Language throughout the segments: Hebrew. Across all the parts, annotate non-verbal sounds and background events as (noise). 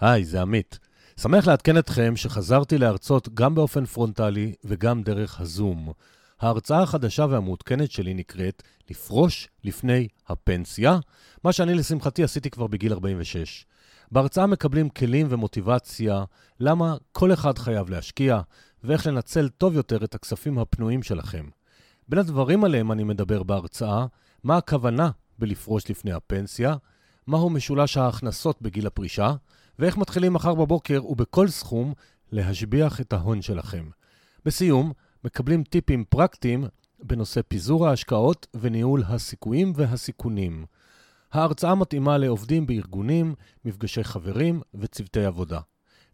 היי, זה עמית. שמח לעדכן אתכם שחזרתי להרצות גם באופן פרונטלי וגם דרך הזום. ההרצאה החדשה והמעודכנת שלי נקראת לפרוש לפני הפנסיה, מה שאני לשמחתי עשיתי כבר בגיל 46. בהרצאה מקבלים כלים ומוטיבציה למה כל אחד חייב להשקיע, ואיך לנצל טוב יותר את הכספים הפנויים שלכם. בין הדברים עליהם אני מדבר בהרצאה, מה הכוונה בלפרוש לפני הפנסיה, מהו משולש ההכנסות בגיל הפרישה, ואיך מתחילים מחר בבוקר ובכל סכום להשביח את ההון שלכם. בסיום, מקבלים טיפים פרקטיים בנושא פיזור ההשקעות וניהול הסיכויים והסיכונים. ההרצאה מתאימה לעובדים בארגונים, מפגשי חברים וצוותי עבודה.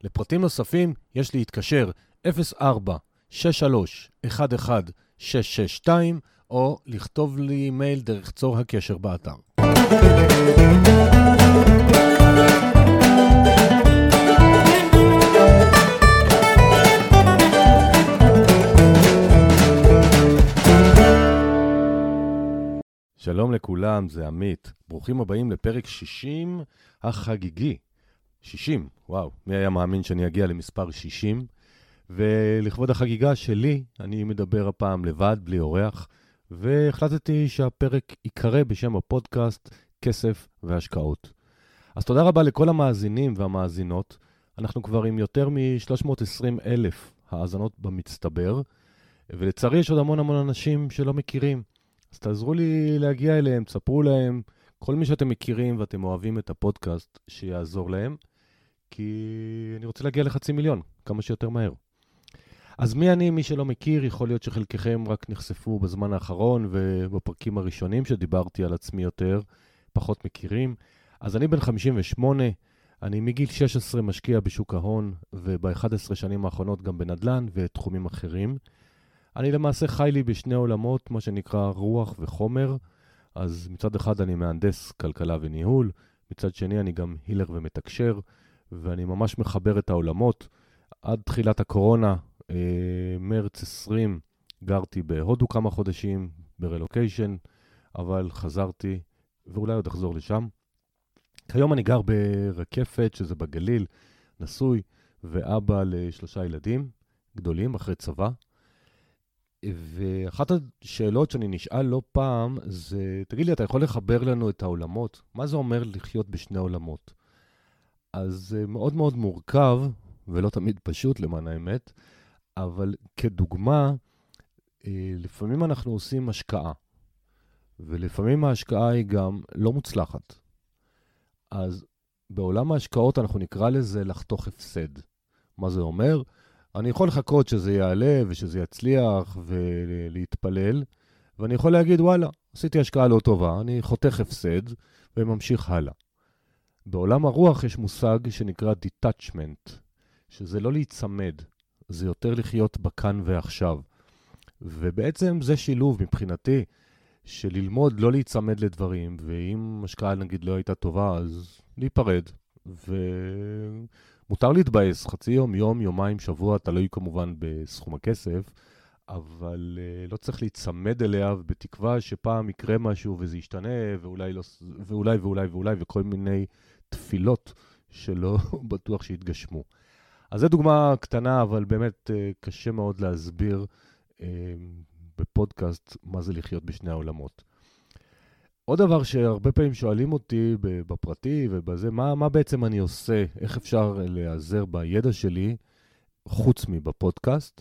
לפרטים נוספים יש להתקשר 04 63 11 662 או לכתוב לי מייל דרך צור הקשר באתר. שלום לכולם, זה עמית. ברוכים הבאים לפרק 60 החגיגי. 60, וואו, מי היה מאמין שאני אגיע למספר 60? ולכבוד החגיגה שלי, אני מדבר הפעם לבד, בלי אורח, והחלטתי שהפרק ייקרא בשם הפודקאסט כסף והשקעות. אז תודה רבה לכל המאזינים והמאזינות. אנחנו כבר עם יותר מ-320 אלף האזנות במצטבר, ולצערי יש עוד המון המון אנשים שלא מכירים. אז תעזרו לי להגיע אליהם, תספרו להם, כל מי שאתם מכירים ואתם אוהבים את הפודקאסט, שיעזור להם, כי אני רוצה להגיע לחצי מיליון, כמה שיותר מהר. אז מי אני, מי שלא מכיר, יכול להיות שחלקכם רק נחשפו בזמן האחרון ובפרקים הראשונים שדיברתי על עצמי יותר, פחות מכירים. אז אני בן 58, אני מגיל 16 משקיע בשוק ההון, וב-11 שנים האחרונות גם בנדל"ן ותחומים אחרים. אני למעשה חי לי בשני עולמות, מה שנקרא רוח וחומר. אז מצד אחד אני מהנדס כלכלה וניהול, מצד שני אני גם הילר ומתקשר, ואני ממש מחבר את העולמות. עד תחילת הקורונה, אה, מרץ 20, גרתי בהודו כמה חודשים, ברלוקיישן, אבל חזרתי, ואולי עוד אחזור לשם. כיום אני גר ברקפת, שזה בגליל, נשוי, ואבא לשלושה ילדים גדולים אחרי צבא. ואחת השאלות שאני נשאל לא פעם זה, תגיד לי, אתה יכול לחבר לנו את העולמות? מה זה אומר לחיות בשני עולמות? אז זה מאוד מאוד מורכב, ולא תמיד פשוט למען האמת, אבל כדוגמה, אה, לפעמים אנחנו עושים השקעה, ולפעמים ההשקעה היא גם לא מוצלחת. אז בעולם ההשקעות אנחנו נקרא לזה לחתוך הפסד. מה זה אומר? אני יכול לחכות שזה יעלה ושזה יצליח ולהתפלל, ואני יכול להגיד, וואלה, עשיתי השקעה לא טובה, אני חותך הפסד וממשיך הלאה. בעולם הרוח יש מושג שנקרא detachment, שזה לא להיצמד, זה יותר לחיות בכאן ועכשיו. ובעצם זה שילוב מבחינתי, של ללמוד לא להיצמד לדברים, ואם השקעה נגיד לא הייתה טובה, אז להיפרד. ומותר להתבאס חצי יום, יום, יומיים, שבוע, תלוי כמובן בסכום הכסף, אבל uh, לא צריך להיצמד אליה, בתקווה שפעם יקרה משהו וזה ישתנה, ואולי, לא, ואולי ואולי ואולי, וכל מיני תפילות שלא (laughs) בטוח שיתגשמו. אז זו דוגמה קטנה, אבל באמת uh, קשה מאוד להסביר uh, בפודקאסט מה זה לחיות בשני העולמות. עוד דבר שהרבה פעמים שואלים אותי בפרטי ובזה, מה, מה בעצם אני עושה, איך אפשר להיעזר בידע שלי, חוץ מבפודקאסט.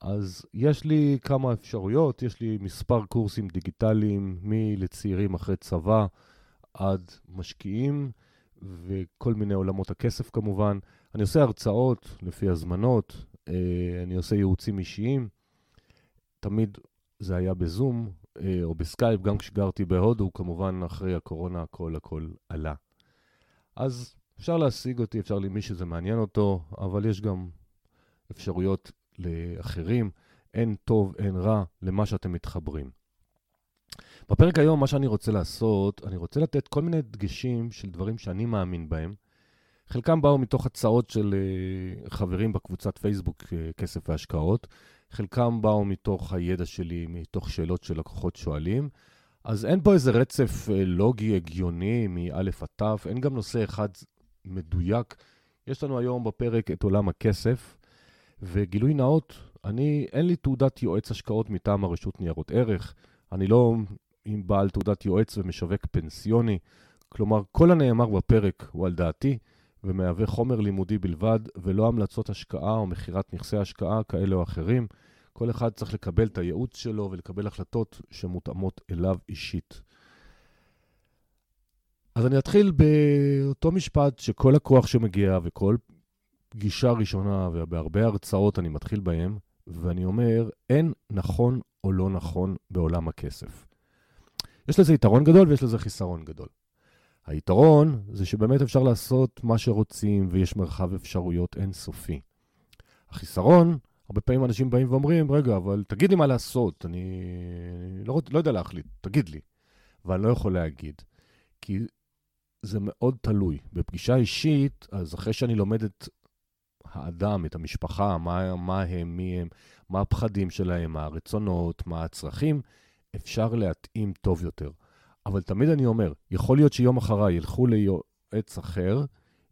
אז יש לי כמה אפשרויות, יש לי מספר קורסים דיגיטליים מלצעירים אחרי צבא עד משקיעים וכל מיני עולמות הכסף כמובן. אני עושה הרצאות לפי הזמנות, אה, אני עושה ייעוצים אישיים. תמיד זה היה בזום או בסקייפ, גם כשגרתי בהודו, כמובן אחרי הקורונה הכל הכל עלה. אז אפשר להשיג אותי, אפשר למי שזה מעניין אותו, אבל יש גם אפשרויות לאחרים. אין טוב, אין רע, למה שאתם מתחברים. בפרק היום, מה שאני רוצה לעשות, אני רוצה לתת כל מיני דגשים של דברים שאני מאמין בהם. חלקם באו מתוך הצעות של uh, חברים בקבוצת פייסבוק uh, כסף והשקעות, חלקם באו מתוך הידע שלי, מתוך שאלות שלקוחות שואלים. אז אין פה איזה רצף uh, לוגי הגיוני מא' עד ת', אין גם נושא אחד מדויק, יש לנו היום בפרק את עולם הכסף, וגילוי נאות, אני, אין לי תעודת יועץ השקעות מטעם הרשות ניירות ערך. אני לא עם בעל תעודת יועץ ומשווק פנסיוני. כלומר, כל הנאמר בפרק הוא על דעתי, ומהווה חומר לימודי בלבד, ולא המלצות השקעה או מכירת נכסי השקעה כאלה או אחרים. כל אחד צריך לקבל את הייעוץ שלו ולקבל החלטות שמותאמות אליו אישית. אז אני אתחיל באותו משפט שכל לקוח שמגיע וכל פגישה ראשונה ובהרבה הרצאות אני מתחיל בהם, ואני אומר, אין נכון או לא נכון בעולם הכסף. יש לזה יתרון גדול ויש לזה חיסרון גדול. היתרון זה שבאמת אפשר לעשות מה שרוצים ויש מרחב אפשרויות אינסופי. החיסרון, הרבה פעמים אנשים באים ואומרים, רגע, אבל תגיד לי מה לעשות, אני, אני לא, לא יודע להחליט, תגיד לי. ואני לא יכול להגיד, כי זה מאוד תלוי. בפגישה אישית, אז אחרי שאני לומד את האדם, את המשפחה, מה, מה הם, מי הם, מה הפחדים שלהם, מה הרצונות, מה הצרכים, אפשר להתאים טוב יותר. אבל תמיד אני אומר, יכול להיות שיום אחריי ילכו ליועץ אחר,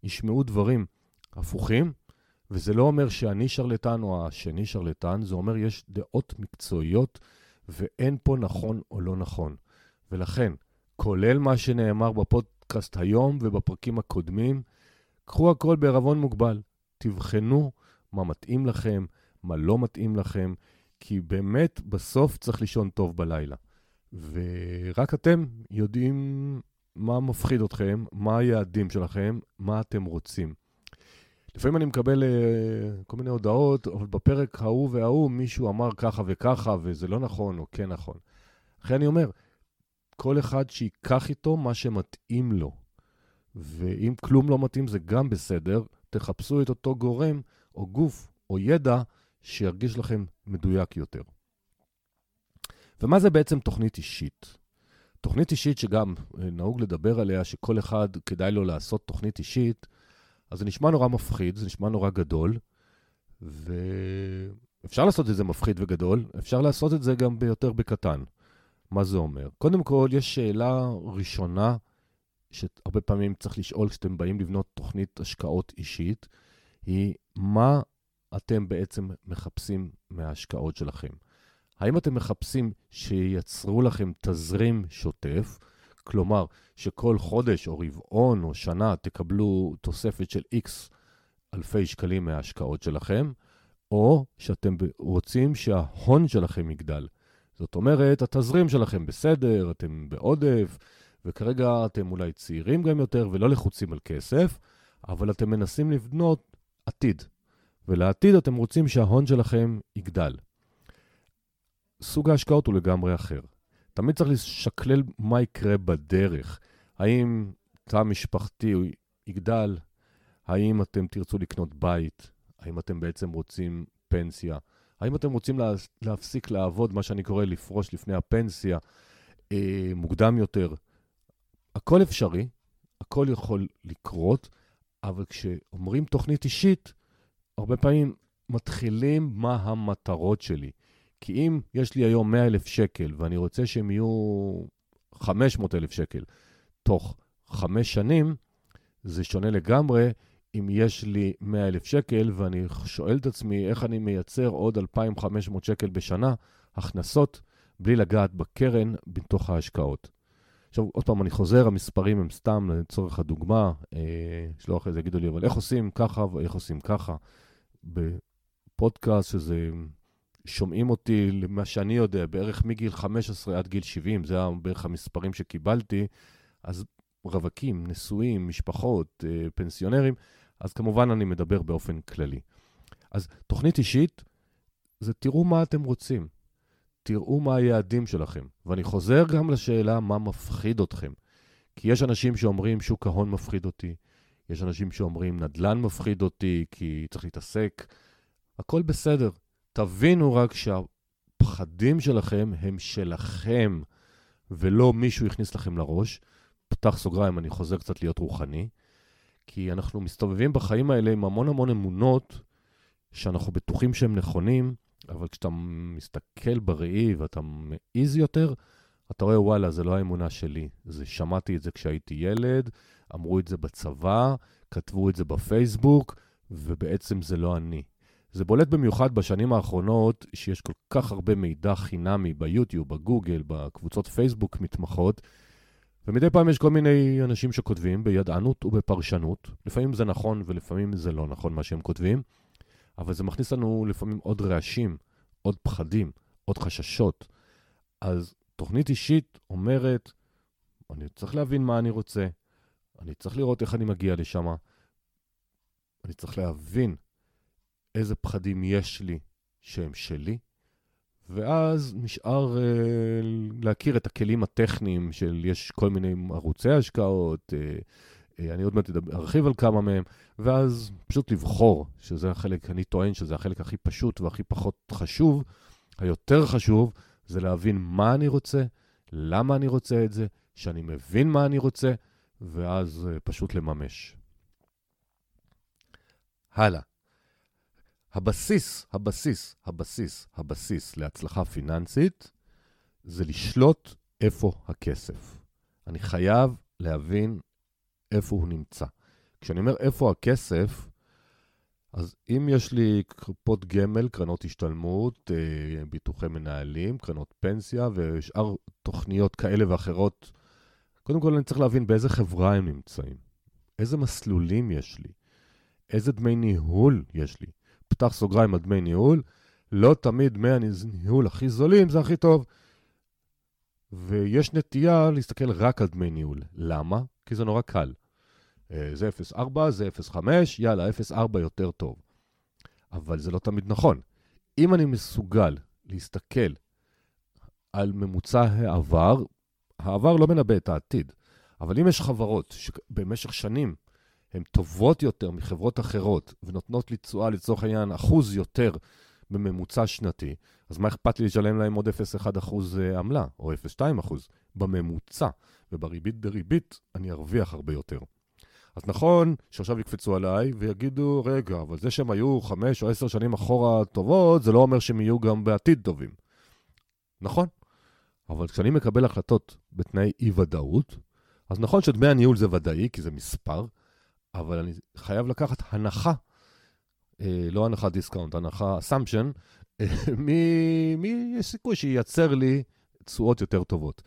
ישמעו דברים הפוכים, וזה לא אומר שאני שרלטן או השני שרלטן, זה אומר יש דעות מקצועיות ואין פה נכון או לא נכון. ולכן, כולל מה שנאמר בפודקאסט היום ובפרקים הקודמים, קחו הכל בערבון מוגבל. תבחנו מה מתאים לכם, מה לא מתאים לכם, כי באמת בסוף צריך לישון טוב בלילה. ורק אתם יודעים מה מפחיד אתכם, מה היעדים שלכם, מה אתם רוצים. לפעמים אני מקבל uh, כל מיני הודעות, אבל בפרק ההוא וההוא מישהו אמר ככה וככה, וזה לא נכון או כן נכון. לכן אני אומר, כל אחד שיקח איתו מה שמתאים לו. ואם כלום לא מתאים זה גם בסדר, תחפשו את אותו גורם או גוף או ידע שירגיש לכם מדויק יותר. ומה זה בעצם תוכנית אישית? תוכנית אישית שגם אה, נהוג לדבר עליה, שכל אחד כדאי לו לעשות תוכנית אישית, אז זה נשמע נורא מפחיד, זה נשמע נורא גדול, ואפשר לעשות את זה מפחיד וגדול, אפשר לעשות את זה גם ביותר בקטן. מה זה אומר? קודם כל, יש שאלה ראשונה שהרבה פעמים צריך לשאול כשאתם באים לבנות תוכנית השקעות אישית, היא מה אתם בעצם מחפשים מההשקעות שלכם. האם אתם מחפשים שייצרו לכם תזרים שוטף, כלומר שכל חודש או רבעון או שנה תקבלו תוספת של X אלפי שקלים מההשקעות שלכם, או שאתם רוצים שההון שלכם יגדל. זאת אומרת, התזרים שלכם בסדר, אתם בעודף, וכרגע אתם אולי צעירים גם יותר ולא לחוצים על כסף, אבל אתם מנסים לבנות עתיד. ולעתיד אתם רוצים שההון שלכם יגדל. סוג ההשקעות הוא לגמרי אחר. תמיד צריך לשקלל מה יקרה בדרך. האם תא משפחתי יגדל? האם אתם תרצו לקנות בית? האם אתם בעצם רוצים פנסיה? האם אתם רוצים לה, להפסיק לעבוד, מה שאני קורא לפרוש לפני הפנסיה, אה, מוקדם יותר? הכל אפשרי, הכל יכול לקרות, אבל כשאומרים תוכנית אישית, הרבה פעמים מתחילים מה המטרות שלי. כי אם יש לי היום 100,000 שקל ואני רוצה שהם יהיו 500,000 שקל תוך חמש שנים, זה שונה לגמרי אם יש לי 100,000 שקל ואני שואל את עצמי איך אני מייצר עוד 2,500 שקל בשנה הכנסות בלי לגעת בקרן בתוך ההשקעות. עכשיו, עוד פעם, אני חוזר, המספרים הם סתם לצורך הדוגמה, אה, שלא אחרי זה יגידו לי, אבל איך עושים ככה ואיך עושים ככה? בפודקאסט שזה שומעים אותי, למה שאני יודע, בערך מגיל 15 עד גיל 70, זה בערך המספרים שקיבלתי, אז רווקים, נשואים, משפחות, אה, פנסיונרים, אז כמובן אני מדבר באופן כללי. אז תוכנית אישית, זה תראו מה אתם רוצים. תראו מה היעדים שלכם. ואני חוזר גם לשאלה מה מפחיד אתכם. כי יש אנשים שאומרים שוק ההון מפחיד אותי, יש אנשים שאומרים נדל"ן מפחיד אותי כי צריך להתעסק. הכל בסדר. תבינו רק שהפחדים שלכם הם שלכם, ולא מישהו הכניס לכם לראש. פתח סוגריים, אני חוזר קצת להיות רוחני, כי אנחנו מסתובבים בחיים האלה עם המון המון אמונות שאנחנו בטוחים שהם נכונים, אבל כשאתה מסתכל בראי ואתה מעיז יותר, אתה רואה, וואלה, זה לא האמונה שלי. זה, שמעתי את זה כשהייתי ילד, אמרו את זה בצבא, כתבו את זה בפייסבוק, ובעצם זה לא אני. זה בולט במיוחד בשנים האחרונות, שיש כל כך הרבה מידע חינמי ביוטיוב, בגוגל, בקבוצות פייסבוק מתמחות, ומדי פעם יש כל מיני אנשים שכותבים בידענות ובפרשנות. לפעמים זה נכון ולפעמים זה לא נכון מה שהם כותבים, אבל זה מכניס לנו לפעמים עוד רעשים, עוד פחדים, עוד חששות. אז תוכנית אישית אומרת, אני צריך להבין מה אני רוצה, אני צריך לראות איך אני מגיע לשם, אני צריך להבין איזה פחדים יש לי שהם שלי, ואז נשאר uh, להכיר את הכלים הטכניים של, יש כל מיני ערוצי השקעות, uh, uh, אני עוד מעט ארחיב על כמה מהם, ואז פשוט לבחור, שזה החלק, אני טוען שזה החלק הכי פשוט והכי פחות חשוב. היותר חשוב זה להבין מה אני רוצה, למה אני רוצה את זה, שאני מבין מה אני רוצה, ואז uh, פשוט לממש. הלאה. הבסיס, הבסיס, הבסיס, הבסיס להצלחה פיננסית זה לשלוט איפה הכסף. אני חייב להבין איפה הוא נמצא. כשאני אומר איפה הכסף, אז אם יש לי קופות גמל, קרנות השתלמות, אה, ביטוחי מנהלים, קרנות פנסיה ושאר תוכניות כאלה ואחרות, קודם כל אני צריך להבין באיזה חברה הם נמצאים, איזה מסלולים יש לי, איזה דמי ניהול יש לי. פתח סוגריים על דמי ניהול, לא תמיד דמי הניהול הכי זולים זה הכי טוב. ויש נטייה להסתכל רק על דמי ניהול. למה? כי זה נורא קל. אה, זה 0.4, זה 0.5, יאללה, 0.4 יותר טוב. אבל זה לא תמיד נכון. אם אני מסוגל להסתכל על ממוצע העבר, העבר לא מנבא את העתיד, אבל אם יש חברות שבמשך שנים הן טובות יותר מחברות אחרות ונותנות לי תשואה, לצורך העניין, אחוז יותר בממוצע שנתי, אז מה אכפת לי לשלם להם עוד 0.1 אחוז אה, עמלה, או 0.2 אחוז, בממוצע, ובריבית דריבית אני ארוויח הרבה יותר. אז נכון שעכשיו יקפצו עליי ויגידו, רגע, אבל זה שהם היו חמש או עשר שנים אחורה טובות, זה לא אומר שהם יהיו גם בעתיד טובים. נכון, אבל כשאני מקבל החלטות בתנאי אי-ודאות, אז נכון שדמי הניהול זה ודאי, כי זה מספר, אבל אני חייב לקחת הנחה, אה, לא הנחה discount, הנחה assumption, אה, (laughs) מי יש סיכוי שייצר לי תשואות יותר טובות.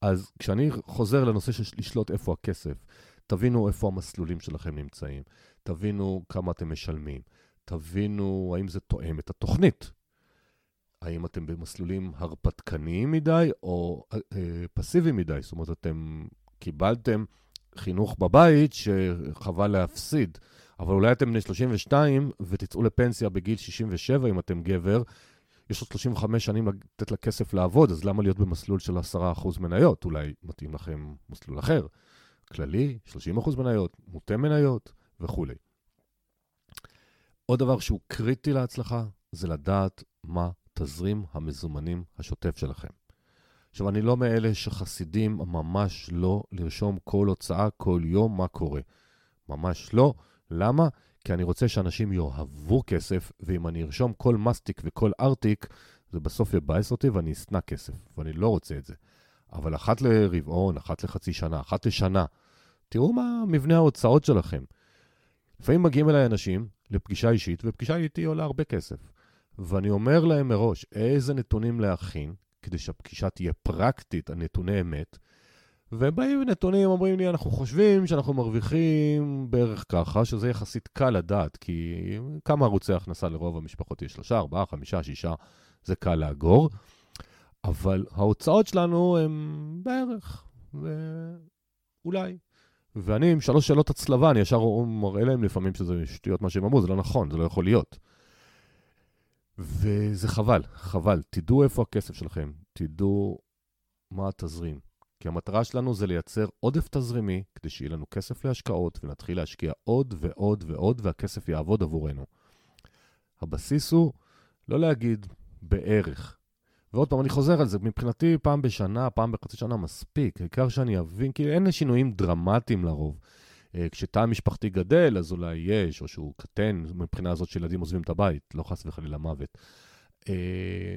אז כשאני חוזר לנושא של לשלוט איפה הכסף, תבינו איפה המסלולים שלכם נמצאים, תבינו כמה אתם משלמים, תבינו האם זה תואם את התוכנית. האם אתם במסלולים הרפתקניים מדי או אה, פסיביים מדי? זאת אומרת, אתם קיבלתם חינוך בבית שחבל להפסיד. אבל אולי אתם בני 32 ותצאו לפנסיה בגיל 67 אם אתם גבר, יש עוד 35 שנים לתת לכסף לעבוד, אז למה להיות במסלול של 10% מניות? אולי מתאים לכם מסלול אחר. כללי, 30% מניות, מוטה מניות וכולי. עוד דבר שהוא קריטי להצלחה, זה לדעת מה תזרים המזומנים השוטף שלכם. עכשיו, אני לא מאלה שחסידים ממש לא לרשום כל הוצאה, כל יום, מה קורה. ממש לא. למה? כי אני רוצה שאנשים יאהבו כסף, ואם אני ארשום כל מסטיק וכל ארטיק, זה בסוף יבאס אותי ואני אשנא כסף, ואני לא רוצה את זה. אבל אחת לרבעון, אחת לחצי שנה, אחת לשנה, תראו מה מבנה ההוצאות שלכם. לפעמים מגיעים אליי אנשים לפגישה אישית, ופגישה איתי עולה הרבה כסף. ואני אומר להם מראש איזה נתונים להכין, כדי שהפגישה תהיה פרקטית, הנתוני אמת. והם באים נתונים, אומרים לי, אנחנו חושבים שאנחנו מרוויחים בערך ככה, שזה יחסית קל לדעת, כי כמה ערוצי הכנסה לרוב המשפחות יש? שלושה, ארבעה, חמישה, שישה, זה קל לאגור. אבל ההוצאות שלנו הן בערך, ואולי. ואני עם שלוש שאלות הצלבה, אני ישר מראה להם לפעמים שזה שטויות מה שהם אמרו, זה לא נכון, זה לא יכול להיות. וזה חבל, חבל. תדעו איפה הכסף שלכם, תדעו מה התזרים. כי המטרה שלנו זה לייצר עודף תזרימי, כדי שיהיה לנו כסף להשקעות, ונתחיל להשקיע עוד ועוד ועוד, והכסף יעבוד עבורנו. הבסיס הוא לא להגיד בערך. ועוד פעם, אני חוזר על זה, מבחינתי פעם בשנה, פעם בחצי שנה מספיק, העיקר שאני אבין, כי אין שינויים דרמטיים לרוב. אה, כשתא המשפחתי גדל, אז אולי יש, או שהוא קטן מבחינה הזאת שילדים עוזבים את הבית, לא חס וחלילה מוות. אה,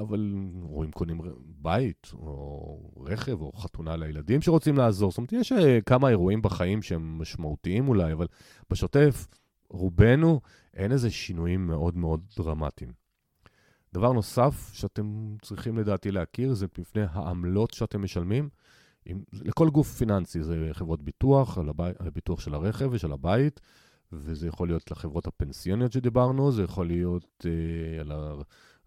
אבל רואים קונים בית, או רכב, או חתונה לילדים שרוצים לעזור. זאת אומרת, יש אה, כמה אירועים בחיים שהם משמעותיים אולי, אבל בשוטף, רובנו, אין איזה שינויים מאוד מאוד דרמטיים. דבר נוסף שאתם צריכים לדעתי להכיר, זה מפני העמלות שאתם משלמים. עם, לכל גוף פיננסי, זה חברות ביטוח, על, הבי, על הביטוח של הרכב ושל הבית, וזה יכול להיות לחברות הפנסיוניות שדיברנו, זה יכול להיות אה, על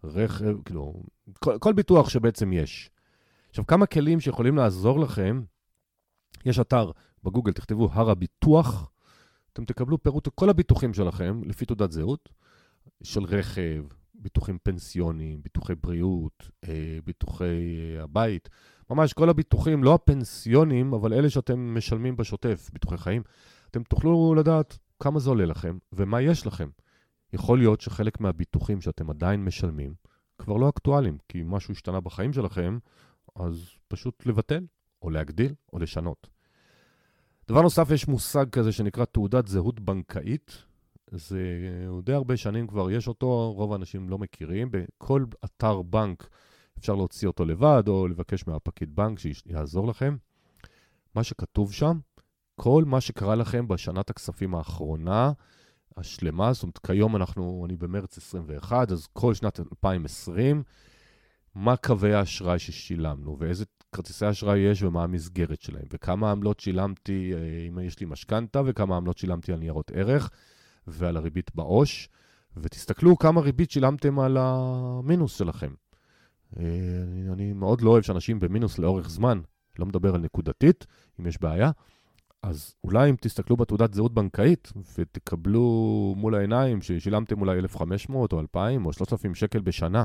הרכב, כאילו, כל, כל ביטוח שבעצם יש. עכשיו, כמה כלים שיכולים לעזור לכם, יש אתר בגוגל, תכתבו הר הביטוח, אתם תקבלו פירוט כל הביטוחים שלכם לפי תעודת זהות, של רכב, ביטוחים פנסיוניים, ביטוחי בריאות, אה, ביטוחי אה, הבית, ממש כל הביטוחים, לא הפנסיוניים, אבל אלה שאתם משלמים בשוטף, ביטוחי חיים, אתם תוכלו לדעת כמה זה עולה לכם ומה יש לכם. יכול להיות שחלק מהביטוחים שאתם עדיין משלמים כבר לא אקטואליים, כי משהו השתנה בחיים שלכם, אז פשוט לבטל, או להגדיל, או לשנות. דבר נוסף, יש מושג כזה שנקרא תעודת זהות בנקאית. זה די הרבה שנים כבר יש אותו, רוב האנשים לא מכירים. בכל אתר בנק אפשר להוציא אותו לבד, או לבקש מהפקיד בנק שיעזור לכם. מה שכתוב שם, כל מה שקרה לכם בשנת הכספים האחרונה, השלמה, זאת אומרת, כיום אנחנו, אני במרץ 21, אז כל שנת 2020, מה קווי האשראי ששילמנו, ואיזה כרטיסי אשראי יש ומה המסגרת שלהם, וכמה עמלות שילמתי, אה, אם יש לי משכנתה, וכמה עמלות שילמתי על ניירות ערך ועל הריבית בעו"ש, ותסתכלו כמה ריבית שילמתם על המינוס שלכם. אה, אני, אני מאוד לא אוהב שאנשים במינוס לאורך זמן, לא מדבר על נקודתית, אם יש בעיה, אז אולי אם תסתכלו בתעודת זהות בנקאית ותקבלו מול העיניים ששילמתם אולי 1,500 או 2,000 או 3,000 שקל בשנה,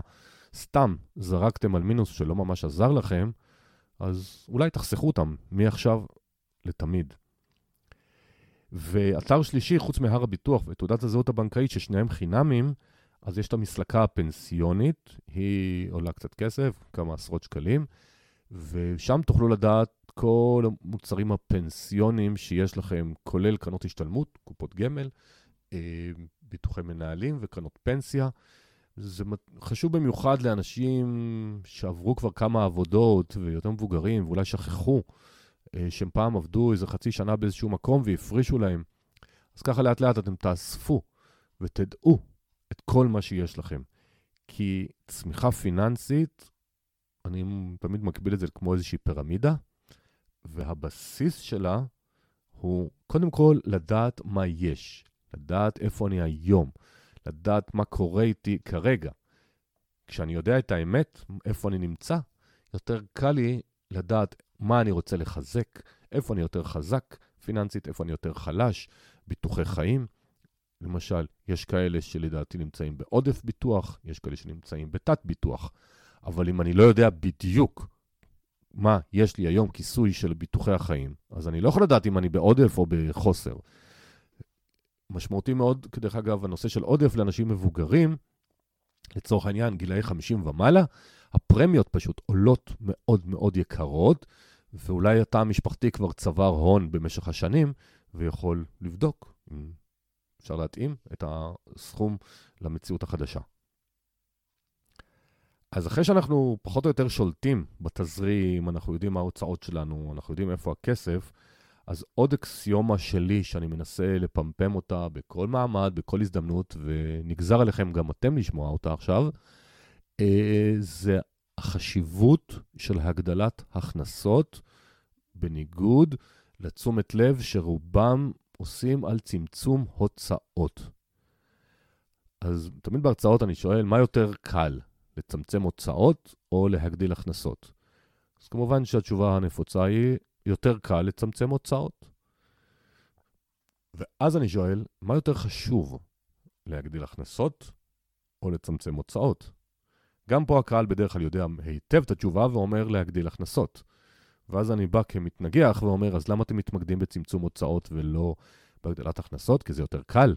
סתם זרקתם על מינוס שלא ממש עזר לכם, אז אולי תחסכו אותם מעכשיו לתמיד. ואתר שלישי, חוץ מהר הביטוח ותעודת הזהות הבנקאית, ששניהם חינמים, אז יש את המסלקה הפנסיונית, היא עולה קצת כסף, כמה עשרות שקלים, ושם תוכלו לדעת כל המוצרים הפנסיוניים שיש לכם, כולל קרנות השתלמות, קופות גמל, אה, ביטוחי מנהלים וקרנות פנסיה. זה חשוב במיוחד לאנשים שעברו כבר כמה עבודות ויותר מבוגרים, ואולי שכחו אה, שהם פעם עבדו איזה חצי שנה באיזשהו מקום והפרישו להם. אז ככה לאט לאט אתם תאספו ותדעו את כל מה שיש לכם. כי צמיחה פיננסית, אני תמיד מקביל את זה כמו איזושהי פירמידה, והבסיס שלה הוא קודם כל לדעת מה יש, לדעת איפה אני היום, לדעת מה קורה איתי כרגע. כשאני יודע את האמת, איפה אני נמצא, יותר קל לי לדעת מה אני רוצה לחזק, איפה אני יותר חזק פיננסית, איפה אני יותר חלש, ביטוחי חיים. למשל, יש כאלה שלדעתי נמצאים בעודף ביטוח, יש כאלה שנמצאים בתת ביטוח, אבל אם אני לא יודע בדיוק מה יש לי היום כיסוי של ביטוחי החיים, אז אני לא יכול לדעת אם אני בעודף או בחוסר. משמעותי מאוד, כדרך אגב, הנושא של עודף לאנשים מבוגרים, לצורך העניין, גילאי 50 ומעלה, הפרמיות פשוט עולות מאוד מאוד יקרות, ואולי התא המשפחתי כבר צבר הון במשך השנים, ויכול לבדוק אם אפשר להתאים את הסכום למציאות החדשה. אז אחרי שאנחנו פחות או יותר שולטים בתזרים, אנחנו יודעים מה ההוצאות שלנו, אנחנו יודעים איפה הכסף, אז עוד אקסיומה שלי שאני מנסה לפמפם אותה בכל מעמד, בכל הזדמנות, ונגזר עליכם גם אתם לשמוע אותה עכשיו, אה, זה החשיבות של הגדלת הכנסות, בניגוד לתשומת לב שרובם עושים על צמצום הוצאות. אז תמיד בהרצאות אני שואל, מה יותר קל, לצמצם הוצאות או להגדיל הכנסות? אז כמובן שהתשובה הנפוצה היא, יותר קל לצמצם הוצאות. ואז אני שואל, מה יותר חשוב, להגדיל הכנסות או לצמצם הוצאות? גם פה הקהל בדרך כלל יודע היטב את התשובה ואומר להגדיל הכנסות. ואז אני בא כמתנגח ואומר, אז למה אתם מתמקדים בצמצום הוצאות ולא בהגדלת הכנסות? כי זה יותר קל.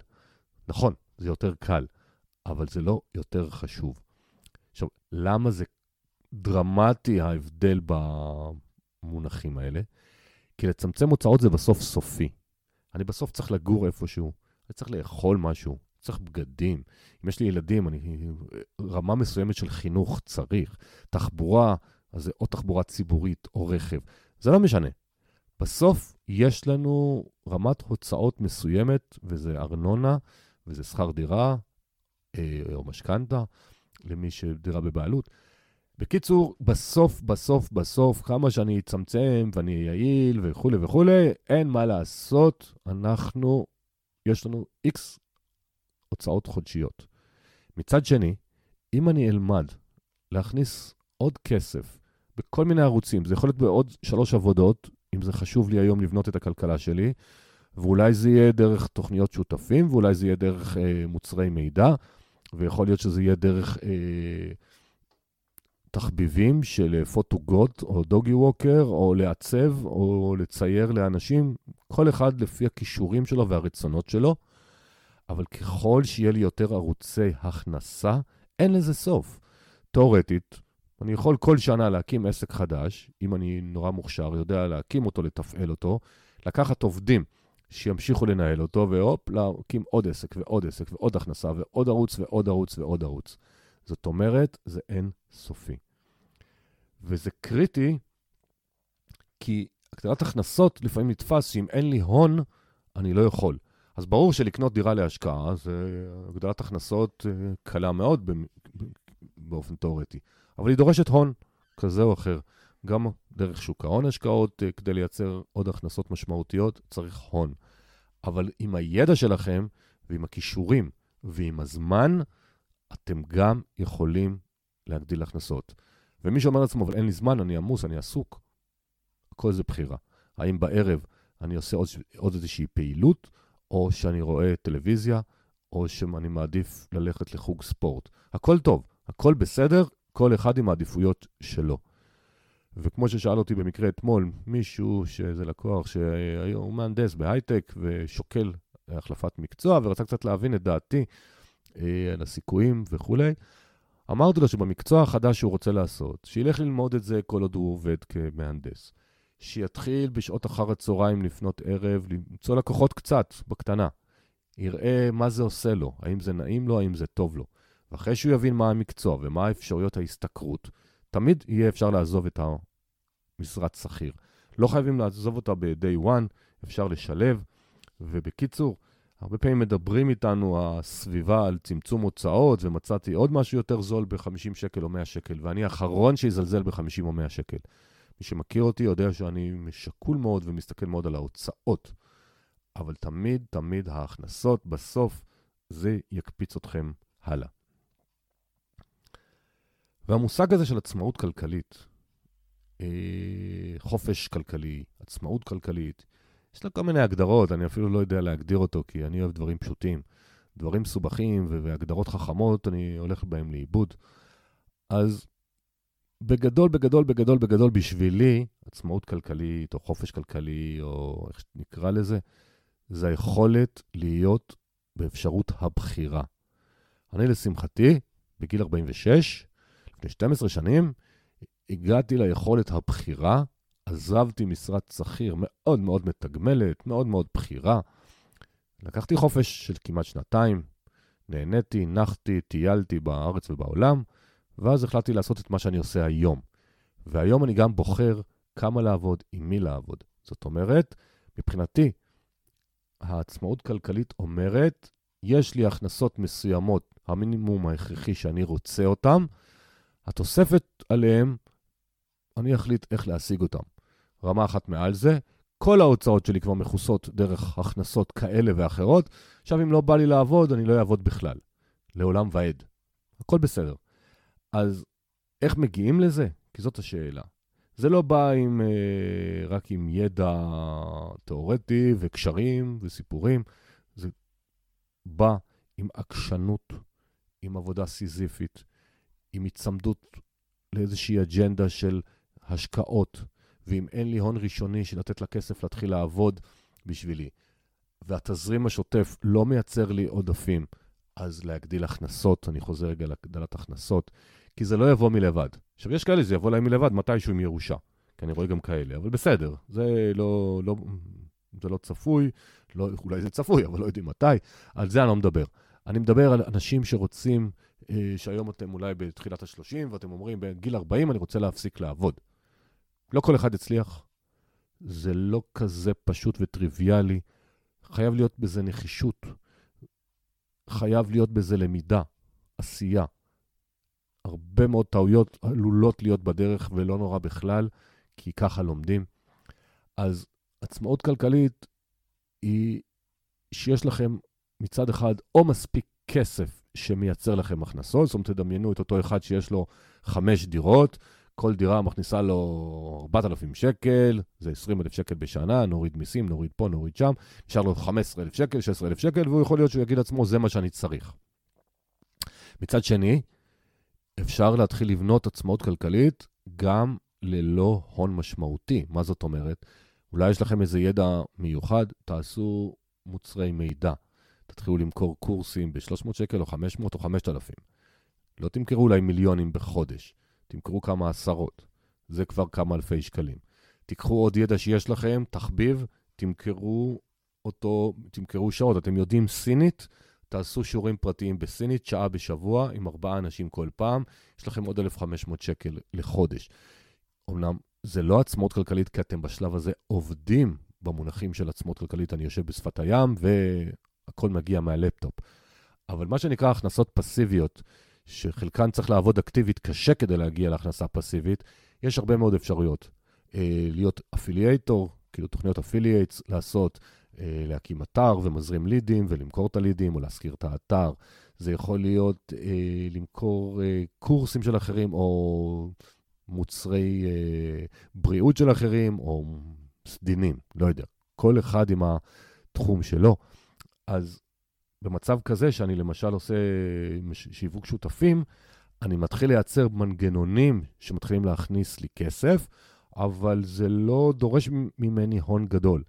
נכון, זה יותר קל, אבל זה לא יותר חשוב. עכשיו, למה זה דרמטי ההבדל במונחים האלה? כי לצמצם הוצאות זה בסוף סופי. אני בסוף צריך לגור איפשהו, אני צריך לאכול משהו, צריך בגדים. אם יש לי ילדים, אני, רמה מסוימת של חינוך צריך. תחבורה, אז זה או תחבורה ציבורית או רכב. זה לא משנה. בסוף יש לנו רמת הוצאות מסוימת, וזה ארנונה, וזה שכר דירה, אה, או משכנתה, למי שדירה בבעלות. בקיצור, בסוף, בסוף, בסוף, כמה שאני אצמצם ואני יעיל וכולי וכולי, אין מה לעשות, אנחנו, יש לנו איקס הוצאות חודשיות. מצד שני, אם אני אלמד להכניס עוד כסף בכל מיני ערוצים, זה יכול להיות בעוד שלוש עבודות, אם זה חשוב לי היום לבנות את הכלכלה שלי, ואולי זה יהיה דרך תוכניות שותפים, ואולי זה יהיה דרך אה, מוצרי מידע, ויכול להיות שזה יהיה דרך אה, תחביבים של פוטוגוט או דוגי ווקר, או לעצב, או לצייר לאנשים, כל אחד לפי הכישורים שלו והרצונות שלו. אבל ככל שיהיה לי יותר ערוצי הכנסה, אין לזה סוף. תאורטית, אני יכול כל שנה להקים עסק חדש, אם אני נורא מוכשר, יודע להקים אותו, לתפעל אותו, לקחת עובדים שימשיכו לנהל אותו, והופ, להקים עוד עסק ועוד עסק ועוד הכנסה ועוד ערוץ ועוד ערוץ ועוד ערוץ. זאת אומרת, זה אין סופי. וזה קריטי, כי הגדלת הכנסות לפעמים נתפס שאם אין לי הון, אני לא יכול. אז ברור שלקנות דירה להשקעה זה הגדלת הכנסות אה, קלה מאוד באופן תיאורטי, אבל היא דורשת הון כזה או אחר. גם דרך שוק ההון השקעות, אה, כדי לייצר עוד הכנסות משמעותיות, צריך הון. אבל עם הידע שלכם ועם הכישורים ועם הזמן, אתם גם יכולים להגדיל הכנסות. ומי שאומר לעצמו, אבל אין לי זמן, אני עמוס, אני עסוק, הכל זה בחירה. האם בערב אני עושה עוד, עוד איזושהי פעילות, או שאני רואה טלוויזיה, או שאני מעדיף ללכת לחוג ספורט. הכל טוב, הכל בסדר, כל אחד עם העדיפויות שלו. וכמו ששאל אותי במקרה אתמול, מישהו שזה לקוח שהיום מהנדס בהייטק ושוקל החלפת מקצוע ורצה קצת להבין את דעתי אה, על הסיכויים וכולי, אמרתי לו שבמקצוע החדש שהוא רוצה לעשות, שילך ללמוד את זה כל עוד הוא עובד כמהנדס. שיתחיל בשעות אחר הצהריים לפנות ערב, למצוא לקוחות קצת, בקטנה. יראה מה זה עושה לו, האם זה נעים לו, האם זה טוב לו. ואחרי שהוא יבין מה המקצוע ומה אפשרויות ההשתכרות, תמיד יהיה אפשר לעזוב את המשרת שכיר. לא חייבים לעזוב אותה ב-day one, אפשר לשלב. ובקיצור, הרבה פעמים מדברים איתנו הסביבה על צמצום הוצאות, ומצאתי עוד משהו יותר זול ב-50 שקל או 100 שקל, ואני האחרון שיזלזל ב-50 או 100 שקל. מי שמכיר אותי יודע שאני שקול מאוד ומסתכל מאוד על ההוצאות, אבל תמיד, תמיד ההכנסות בסוף, זה יקפיץ אתכם הלאה. והמושג הזה של עצמאות כלכלית, אה, חופש כלכלי, עצמאות כלכלית, יש לה כל מיני הגדרות, אני אפילו לא יודע להגדיר אותו, כי אני אוהב דברים פשוטים. דברים מסובכים והגדרות חכמות, אני הולך בהם לאיבוד. אז בגדול, בגדול, בגדול, בגדול, בשבילי, עצמאות כלכלית, או חופש כלכלי, או איך שנקרא לזה, זה היכולת להיות באפשרות הבחירה. אני, לשמחתי, בגיל 46, לפני 12 שנים, הגעתי ליכולת הבחירה, עזבתי משרת שכיר מאוד מאוד מתגמלת, מאוד מאוד בכירה. לקחתי חופש של כמעט שנתיים, נהניתי, נחתי, טיילתי בארץ ובעולם, ואז החלטתי לעשות את מה שאני עושה היום. והיום אני גם בוחר כמה לעבוד, עם מי לעבוד. זאת אומרת, מבחינתי, העצמאות כלכלית אומרת, יש לי הכנסות מסוימות, המינימום ההכרחי שאני רוצה אותם, התוספת עליהם, אני אחליט איך להשיג אותם. רמה אחת מעל זה, כל ההוצאות שלי כבר מכוסות דרך הכנסות כאלה ואחרות. עכשיו, אם לא בא לי לעבוד, אני לא אעבוד בכלל. לעולם ועד. הכל בסדר. אז איך מגיעים לזה? כי זאת השאלה. זה לא בא עם, אה, רק עם ידע תיאורטי וקשרים וסיפורים, זה בא עם עקשנות, עם עבודה סיזיפית, עם היצמדות לאיזושהי אג'נדה של השקעות, ואם אין לי הון ראשוני של לתת לכסף להתחיל לעבוד בשבילי, והתזרים השוטף לא מייצר לי עודפים, אז להגדיל הכנסות, אני חוזר רגע להגדלת הכנסות, כי זה לא יבוא מלבד. עכשיו, יש כאלה, זה יבוא להם מלבד מתישהו עם ירושה, כי אני רואה גם כאלה, אבל בסדר, זה לא, לא, זה לא צפוי, לא, אולי זה צפוי, אבל לא יודעים מתי, על זה אני לא מדבר. אני מדבר על אנשים שרוצים, שהיום אתם אולי בתחילת ה-30, ואתם אומרים, בגיל 40 אני רוצה להפסיק לעבוד. לא כל אחד יצליח. זה לא כזה פשוט וטריוויאלי. חייב להיות בזה נחישות. חייב להיות בזה למידה, עשייה. הרבה מאוד טעויות עלולות להיות בדרך ולא נורא בכלל, כי ככה לומדים. אז עצמאות כלכלית היא שיש לכם מצד אחד או מספיק כסף שמייצר לכם הכנסות, זאת אומרת, תדמיינו את אותו אחד שיש לו חמש דירות, כל דירה מכניסה לו 4,000 שקל, זה 20,000 שקל בשנה, נוריד מיסים, נוריד פה, נוריד שם, נשאר לו 15,000 שקל, 16,000 שקל, והוא יכול להיות שהוא יגיד לעצמו, זה מה שאני צריך. מצד שני, אפשר להתחיל לבנות עצמאות כלכלית גם ללא הון משמעותי. מה זאת אומרת? אולי יש לכם איזה ידע מיוחד, תעשו מוצרי מידע. תתחילו למכור קורסים ב-300 שקל או 500 או 5,000. לא תמכרו אולי מיליונים בחודש, תמכרו כמה עשרות. זה כבר כמה אלפי שקלים. תיקחו עוד ידע שיש לכם, תחביב, תמכרו אותו, תמכרו שעות. אתם יודעים סינית? תעשו שיעורים פרטיים בסינית, שעה בשבוע, עם ארבעה אנשים כל פעם, יש לכם עוד 1,500 שקל לחודש. אמנם זה לא עצמאות כלכלית, כי אתם בשלב הזה עובדים במונחים של עצמאות כלכלית, אני יושב בשפת הים והכל מגיע מהלפטופ. אבל מה שנקרא הכנסות פסיביות, שחלקן צריך לעבוד אקטיבית קשה כדי להגיע להכנסה פסיבית, יש הרבה מאוד אפשרויות. אה, להיות affiliator, כאילו תוכניות affiliates, לעשות, אה, להקים אתר ומזרים לידים ולמכור את הלידים או להשכיר את האתר. זה יכול להיות אה, למכור אה, קורסים של אחרים או מוצרי אה, בריאות של אחרים או סדינים, לא יודע. כל אחד עם התחום שלו. אז במצב כזה, שאני למשל עושה שיווק שותפים, אני מתחיל לייצר מנגנונים שמתחילים להכניס לי כסף, אבל זה לא דורש ממני הון גדול.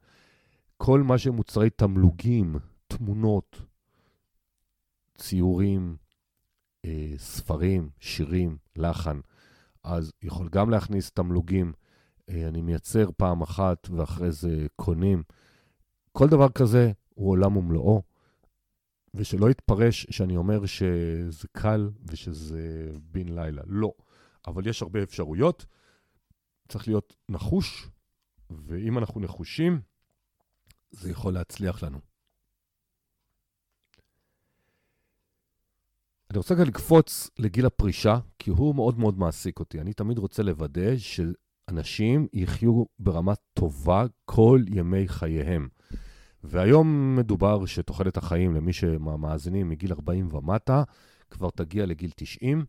כל מה שמוצרי תמלוגים, תמונות, ציורים, אה, ספרים, שירים, לחן, אז יכול גם להכניס תמלוגים. אה, אני מייצר פעם אחת ואחרי זה קונים. כל דבר כזה הוא עולם ומלואו, ושלא יתפרש שאני אומר שזה קל ושזה בן לילה. לא. אבל יש הרבה אפשרויות. צריך להיות נחוש, ואם אנחנו נחושים, זה יכול להצליח לנו. אני רוצה כאן לקפוץ לגיל הפרישה, כי הוא מאוד מאוד מעסיק אותי. אני תמיד רוצה לוודא שאנשים יחיו ברמה טובה כל ימי חייהם. והיום מדובר שתוחלת החיים למי שמאזינים מגיל 40 ומטה, כבר תגיע לגיל 90.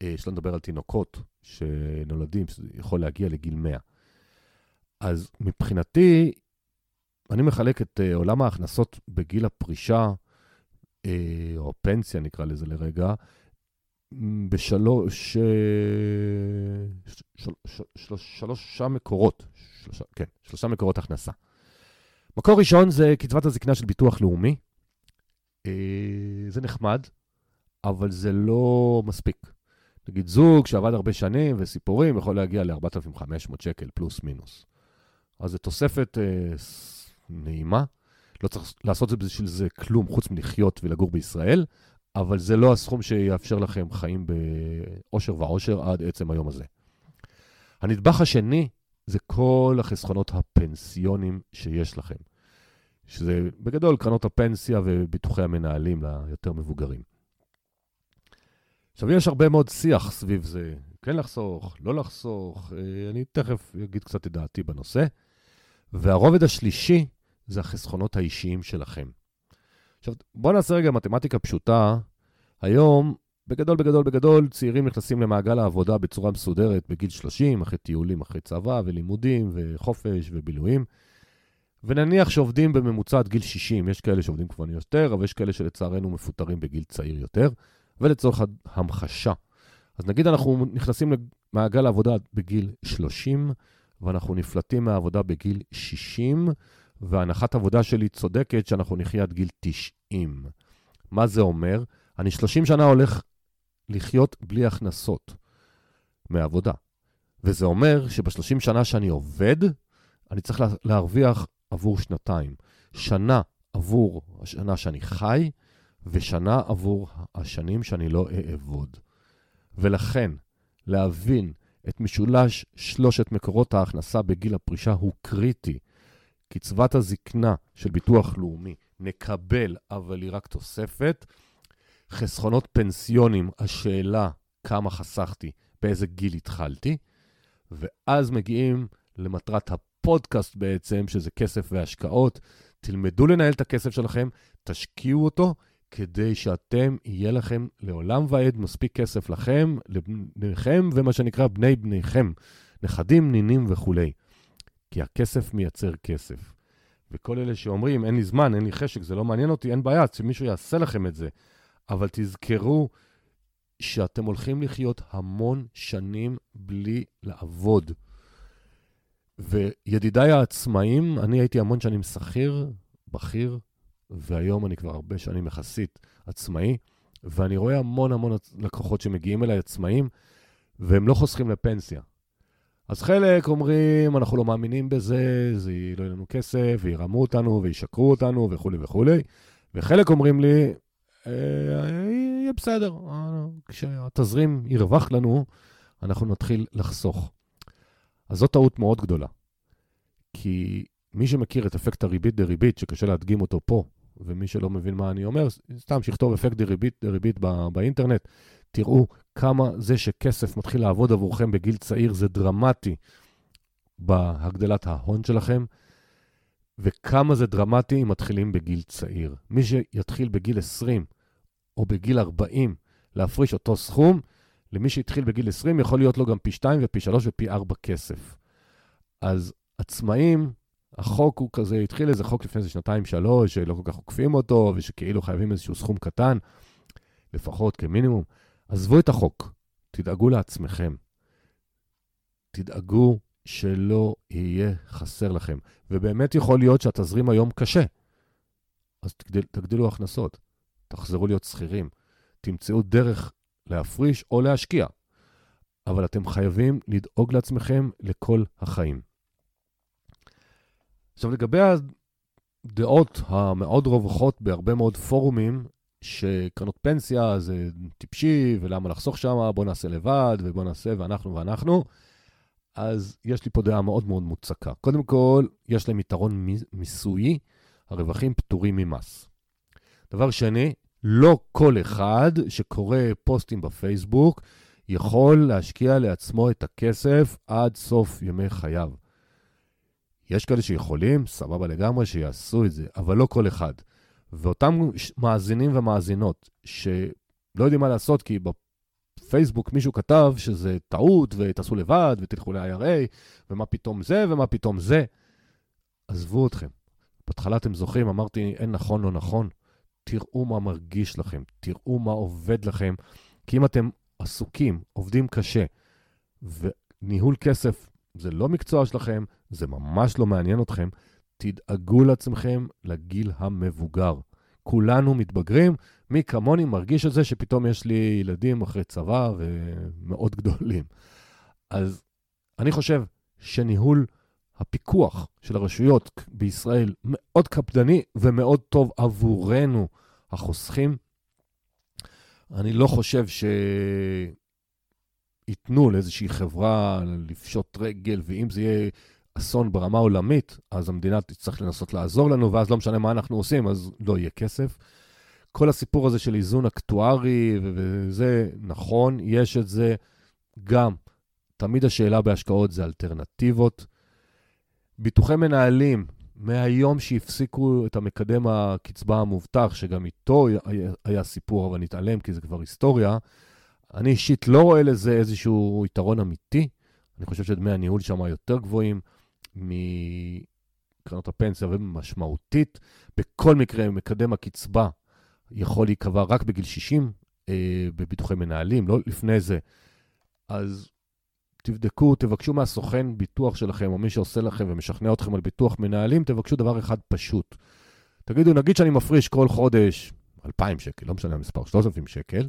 יש לנו לדבר על תינוקות שנולדים, שזה יכול להגיע לגיל 100. אז מבחינתי, אני מחלק את uh, עולם ההכנסות בגיל הפרישה, uh, או פנסיה נקרא לזה לרגע, בשלוש, uh, של, של, של, שלושה מקורות, שלושה, כן, שלושה מקורות הכנסה. מקור ראשון זה קצבת הזקנה של ביטוח לאומי. Uh, זה נחמד, אבל זה לא מספיק. נגיד זוג שעבד הרבה שנים וסיפורים יכול להגיע ל-4,500 שקל פלוס מינוס. אז זו תוספת uh, נעימה. לא צריך לעשות זה בשביל זה כלום חוץ מלחיות ולגור בישראל, אבל זה לא הסכום שיאפשר לכם חיים באושר ועושר עד עצם היום הזה. הנדבך השני זה כל החסכונות הפנסיונים שיש לכם, שזה בגדול קרנות הפנסיה וביטוחי המנהלים ליותר מבוגרים. עכשיו, יש הרבה מאוד שיח סביב זה, כן לחסוך, לא לחסוך, אה, אני תכף אגיד קצת את דעתי בנושא. והרובד השלישי זה החסכונות האישיים שלכם. עכשיו, בואו נעשה רגע מתמטיקה פשוטה. היום, בגדול, בגדול, בגדול, צעירים נכנסים למעגל העבודה בצורה מסודרת בגיל 30, אחרי טיולים, אחרי צבא ולימודים וחופש ובילויים. ונניח שעובדים בממוצע עד גיל 60, יש כאלה שעובדים כבר יותר, אבל יש כאלה שלצערנו מפוטרים בגיל צעיר יותר. ולצורך המחשה, אז נגיד אנחנו נכנסים למעגל העבודה בגיל 30, ואנחנו נפלטים מהעבודה בגיל 60, והנחת עבודה שלי צודקת שאנחנו נחיה עד גיל 90. מה זה אומר? אני 30 שנה הולך לחיות בלי הכנסות מעבודה. וזה אומר שב-30 שנה שאני עובד, אני צריך להרוויח עבור שנתיים. שנה עבור השנה שאני חי, ושנה עבור השנים שאני לא אעבוד. ולכן, להבין את משולש שלושת מקורות ההכנסה בגיל הפרישה הוא קריטי. קצבת הזקנה של ביטוח לאומי נקבל, אבל היא רק תוספת. חסכונות פנסיונים, השאלה כמה חסכתי, באיזה גיל התחלתי, ואז מגיעים למטרת הפודקאסט בעצם, שזה כסף והשקעות. תלמדו לנהל את הכסף שלכם, תשקיעו אותו, כדי שאתם, יהיה לכם לעולם ועד מספיק כסף לכם, לבניכם, ומה שנקרא בני בניכם, נכדים, נינים וכולי. כי הכסף מייצר כסף. וכל אלה שאומרים, אין לי זמן, אין לי חשק, זה לא מעניין אותי, אין בעיה, שמישהו יעשה לכם את זה. אבל תזכרו שאתם הולכים לחיות המון שנים בלי לעבוד. וידידיי העצמאים, אני הייתי המון שנים שכיר, בכיר, והיום אני כבר הרבה שנים יחסית עצמאי, ואני רואה המון המון לקוחות שמגיעים אליי עצמאים, והם לא חוסכים לפנסיה. אז חלק אומרים, אנחנו לא מאמינים בזה, זה לא יהיה לנו כסף, וירמו אותנו, וישקרו אותנו, וכולי וכולי. וחלק אומרים לי, יהיה בסדר, כשהתזרים ירווח לנו, אנחנו נתחיל לחסוך. אז זו טעות מאוד גדולה. כי מי שמכיר את אפקט הריבית דריבית, שקשה להדגים אותו פה, ומי שלא מבין מה אני אומר, סתם שיכתוב אפקט דריבית דריבית בא, באינטרנט, תראו כמה זה שכסף מתחיל לעבוד עבורכם בגיל צעיר זה דרמטי בהגדלת ההון שלכם, וכמה זה דרמטי אם מתחילים בגיל צעיר. מי שיתחיל בגיל 20 או בגיל 40 להפריש אותו סכום, למי שהתחיל בגיל 20 יכול להיות לו גם פי 2 ופי 3 ופי 4 כסף. אז עצמאים, החוק הוא כזה, התחיל איזה חוק לפני איזה שנתיים-שלוש, שלא כל כך עוקפים אותו, ושכאילו חייבים איזשהו סכום קטן, לפחות כמינימום. עזבו את החוק, תדאגו לעצמכם. תדאגו שלא יהיה חסר לכם. ובאמת יכול להיות שהתזרים היום קשה. אז תגדל, תגדילו הכנסות, תחזרו להיות שכירים, תמצאו דרך להפריש או להשקיע. אבל אתם חייבים לדאוג לעצמכם לכל החיים. עכשיו, לגבי הדעות המאוד רווחות בהרבה מאוד פורומים, שקרנות פנסיה זה טיפשי, ולמה לחסוך שם, בוא נעשה לבד, ובוא נעשה ואנחנו ואנחנו, אז יש לי פה דעה מאוד מאוד מוצקה. קודם כל, יש להם יתרון מיסויי, הרווחים פטורים ממס. דבר שני, לא כל אחד שקורא פוסטים בפייסבוק יכול להשקיע לעצמו את הכסף עד סוף ימי חייו. יש כאלה שיכולים, סבבה לגמרי, שיעשו את זה, אבל לא כל אחד. ואותם מאזינים ומאזינות שלא יודעים מה לעשות, כי בפייסבוק מישהו כתב שזה טעות, ותעשו לבד, ותלכו ל-IRA, ומה פתאום זה, ומה פתאום זה. עזבו אתכם. בהתחלה אתם זוכרים, אמרתי, אין נכון, לא נכון. תראו מה מרגיש לכם, תראו מה עובד לכם, כי אם אתם עסוקים, עובדים קשה, וניהול כסף זה לא מקצוע שלכם, זה ממש לא מעניין אתכם, תדאגו לעצמכם לגיל המבוגר. כולנו מתבגרים, מי כמוני מרגיש את זה שפתאום יש לי ילדים אחרי צבא ומאוד גדולים. אז אני חושב שניהול הפיקוח של הרשויות בישראל מאוד קפדני ומאוד טוב עבורנו, החוסכים. אני לא חושב ש... ייתנו לאיזושהי חברה לפשוט רגל, ואם זה יהיה אסון ברמה עולמית, אז המדינה תצטרך לנסות לעזור לנו, ואז לא משנה מה אנחנו עושים, אז לא יהיה כסף. כל הסיפור הזה של איזון אקטוארי וזה, נכון, יש את זה גם. תמיד השאלה בהשקעות זה אלטרנטיבות. ביטוחי מנהלים, מהיום שהפסיקו את המקדם הקצבה המובטח, שגם איתו היה, סיפור, אבל נתעלם כי זה כבר היסטוריה, אני אישית לא רואה לזה איזשהו יתרון אמיתי. אני חושב שדמי הניהול שם יותר גבוהים מקרנות הפנסיה ומשמעותית. בכל מקרה, מקדם הקצבה יכול להיקבע רק בגיל 60 אה, בביטוחי מנהלים, לא לפני זה. אז תבדקו, תבקשו מהסוכן ביטוח שלכם, או מי שעושה לכם ומשכנע אתכם על ביטוח מנהלים, תבקשו דבר אחד פשוט. תגידו, נגיד שאני מפריש כל חודש 2,000 שקל, לא משנה המספר, 3,000 שקל,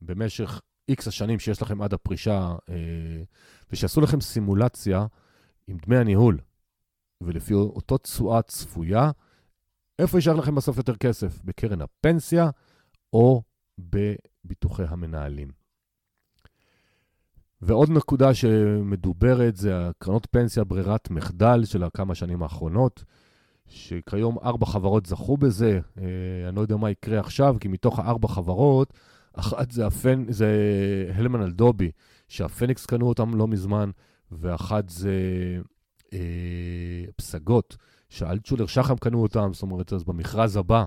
במשך איקס השנים שיש לכם עד הפרישה, אה, ושיעשו לכם סימולציה עם דמי הניהול, ולפי אותו תשואה צפויה, איפה יישאר לכם בסוף יותר כסף? בקרן הפנסיה או בביטוחי המנהלים. ועוד נקודה שמדוברת זה הקרנות פנסיה ברירת מחדל של הכמה שנים האחרונות, שכיום ארבע חברות זכו בזה. אה, אני לא יודע מה יקרה עכשיו, כי מתוך הארבע חברות, אחת זה, הפן, זה הלמן אלדובי, שהפניקס קנו אותם לא מזמן, ואחת זה אה, פסגות, שאלטשולר שחם קנו אותם, זאת אומרת, אז במכרז הבא,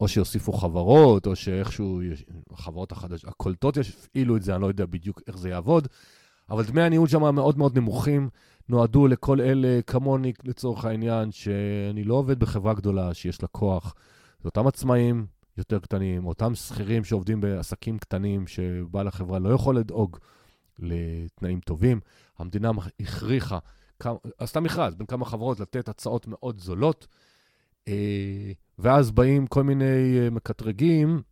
או שיוסיפו חברות, או שאיכשהו, החברות החדשות, הקולטות יפעילו את זה, אני לא יודע בדיוק איך זה יעבוד, אבל דמי הניהול שם מאוד מאוד נמוכים, נועדו לכל אלה, כמוני לצורך העניין, שאני לא עובד בחברה גדולה שיש לה כוח. זה אותם עצמאים יותר קטנים, אותם שכירים שעובדים בעסקים קטנים, שבעל החברה לא יכול לדאוג לתנאים טובים. המדינה הכריחה, עשתה מכרז בין כמה חברות לתת הצעות מאוד זולות, אה, ואז באים כל מיני אה, מקטרגים,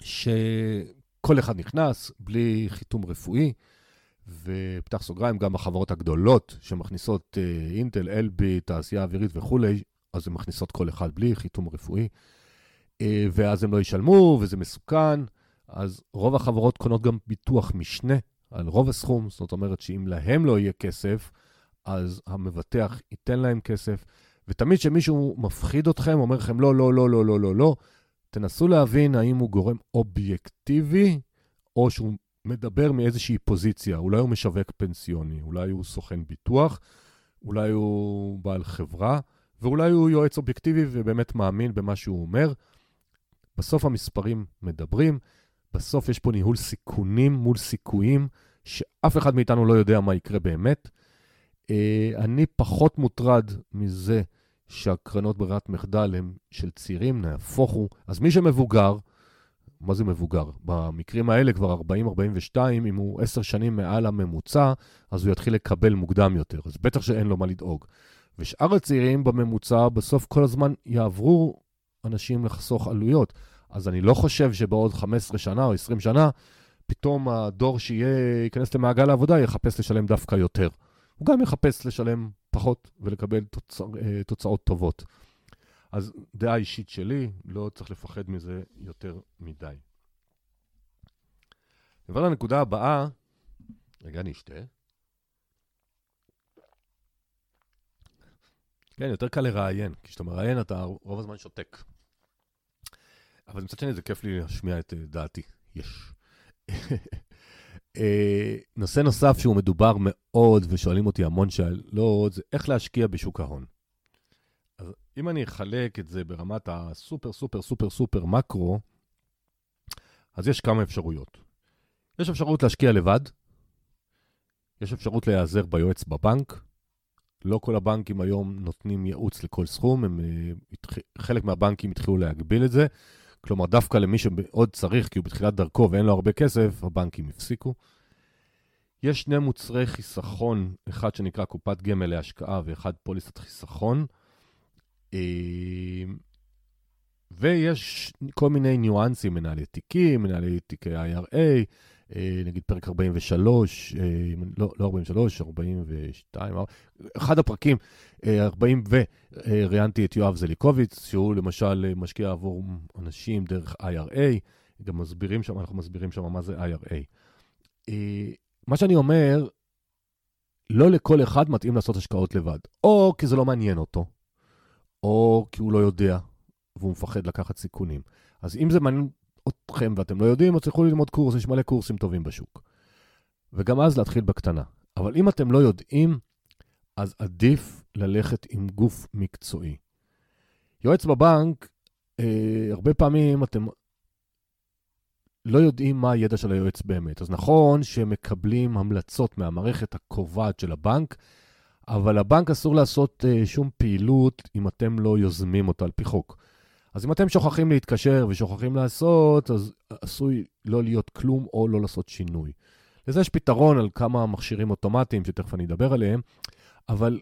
שכל אחד נכנס בלי חיתום רפואי. ופתח סוגריים, גם החברות הגדולות שמכניסות אה, אינטל, אלבי, תעשייה אווירית וכולי, אז הן מכניסות כל אחד בלי חיתום רפואי, אה, ואז הם לא ישלמו, וזה מסוכן. אז רוב החברות קונות גם ביטוח משנה על רוב הסכום, זאת אומרת שאם להם לא יהיה כסף, אז המבטח ייתן להם כסף. ותמיד כשמישהו מפחיד אתכם, אומר לכם לא, לא, לא, לא, לא, לא, לא, תנסו להבין האם הוא גורם אובייקטיבי, או שהוא מדבר מאיזושהי פוזיציה. אולי הוא משווק פנסיוני, אולי הוא סוכן ביטוח, אולי הוא בעל חברה, ואולי הוא יועץ אובייקטיבי ובאמת מאמין במה שהוא אומר. בסוף המספרים מדברים, בסוף יש פה ניהול סיכונים מול סיכויים, שאף אחד מאיתנו לא יודע מה יקרה באמת. אה, אני פחות מוטרד מזה שהקרנות ברירת מחדל הן של צעירים, נהפוך הוא. אז מי שמבוגר, מה זה מבוגר? במקרים האלה כבר 40-42, אם הוא 10 שנים מעל הממוצע, אז הוא יתחיל לקבל מוקדם יותר. אז בטח שאין לו מה לדאוג. ושאר הצעירים בממוצע, בסוף כל הזמן יעברו אנשים לחסוך עלויות. אז אני לא חושב שבעוד 15 שנה או 20 שנה, פתאום הדור שיהיה, ייכנס למעגל העבודה, יחפש לשלם דווקא יותר. הוא גם יחפש לשלם פחות ולקבל תוצא, אה, תוצאות טובות. אז דעה אישית שלי, לא צריך לפחד מזה יותר מדי. נעבור לנקודה הבאה, רגע, אני אשתה. כן, יותר קל לראיין, כי כשאתה מראיין אתה רוב הזמן שותק. אבל מצד שני זה כיף לי להשמיע את דעתי, יש. נושא נוסף שהוא מדובר מאוד, ושואלים אותי המון שאלות, זה איך להשקיע בשוק ההון. אז אם אני אחלק את זה ברמת הסופר סופר סופר סופר מקרו, אז יש כמה אפשרויות. יש אפשרות להשקיע לבד, יש אפשרות להיעזר ביועץ בבנק. לא כל הבנקים היום נותנים ייעוץ לכל סכום, הם, אה, חלק מהבנקים התחילו להגביל את זה. כלומר, דווקא למי שעוד צריך, כי הוא בתחילת דרכו ואין לו הרבה כסף, הבנקים הפסיקו. יש שני מוצרי חיסכון, אחד שנקרא קופת גמל להשקעה ואחד פוליסת חיסכון. אה, ויש כל מיני ניואנסים, מנהלי תיקים, מנהלי תיקי IRA, נגיד פרק 43, אה, לא, לא 43, 42, אחד הפרקים, 40 וראיינתי את יואב זליקוביץ, שהוא למשל משקיע עבור אנשים דרך IRA, גם מסבירים שם, אנחנו מסבירים שם מה זה IRA. מה שאני אומר, לא לכל אחד מתאים לעשות השקעות לבד, או כי זה לא מעניין אותו, או כי הוא לא יודע, והוא מפחד לקחת סיכונים. אז אם זה מעניין אתכם ואתם לא יודעים, אז תלכו ללמוד קורס, יש מלא קורסים טובים בשוק. וגם אז להתחיל בקטנה. אבל אם אתם לא יודעים, אז עדיף ללכת עם גוף מקצועי. יועץ בבנק, אה, הרבה פעמים אתם לא יודעים מה הידע של היועץ באמת. אז נכון שמקבלים המלצות מהמערכת הקובעת של הבנק, אבל לבנק אסור לעשות uh, שום פעילות אם אתם לא יוזמים אותה על פי חוק. אז אם אתם שוכחים להתקשר ושוכחים לעשות, אז עשוי לא להיות כלום או לא לעשות שינוי. לזה יש פתרון על כמה מכשירים אוטומטיים, שתכף אני אדבר עליהם, אבל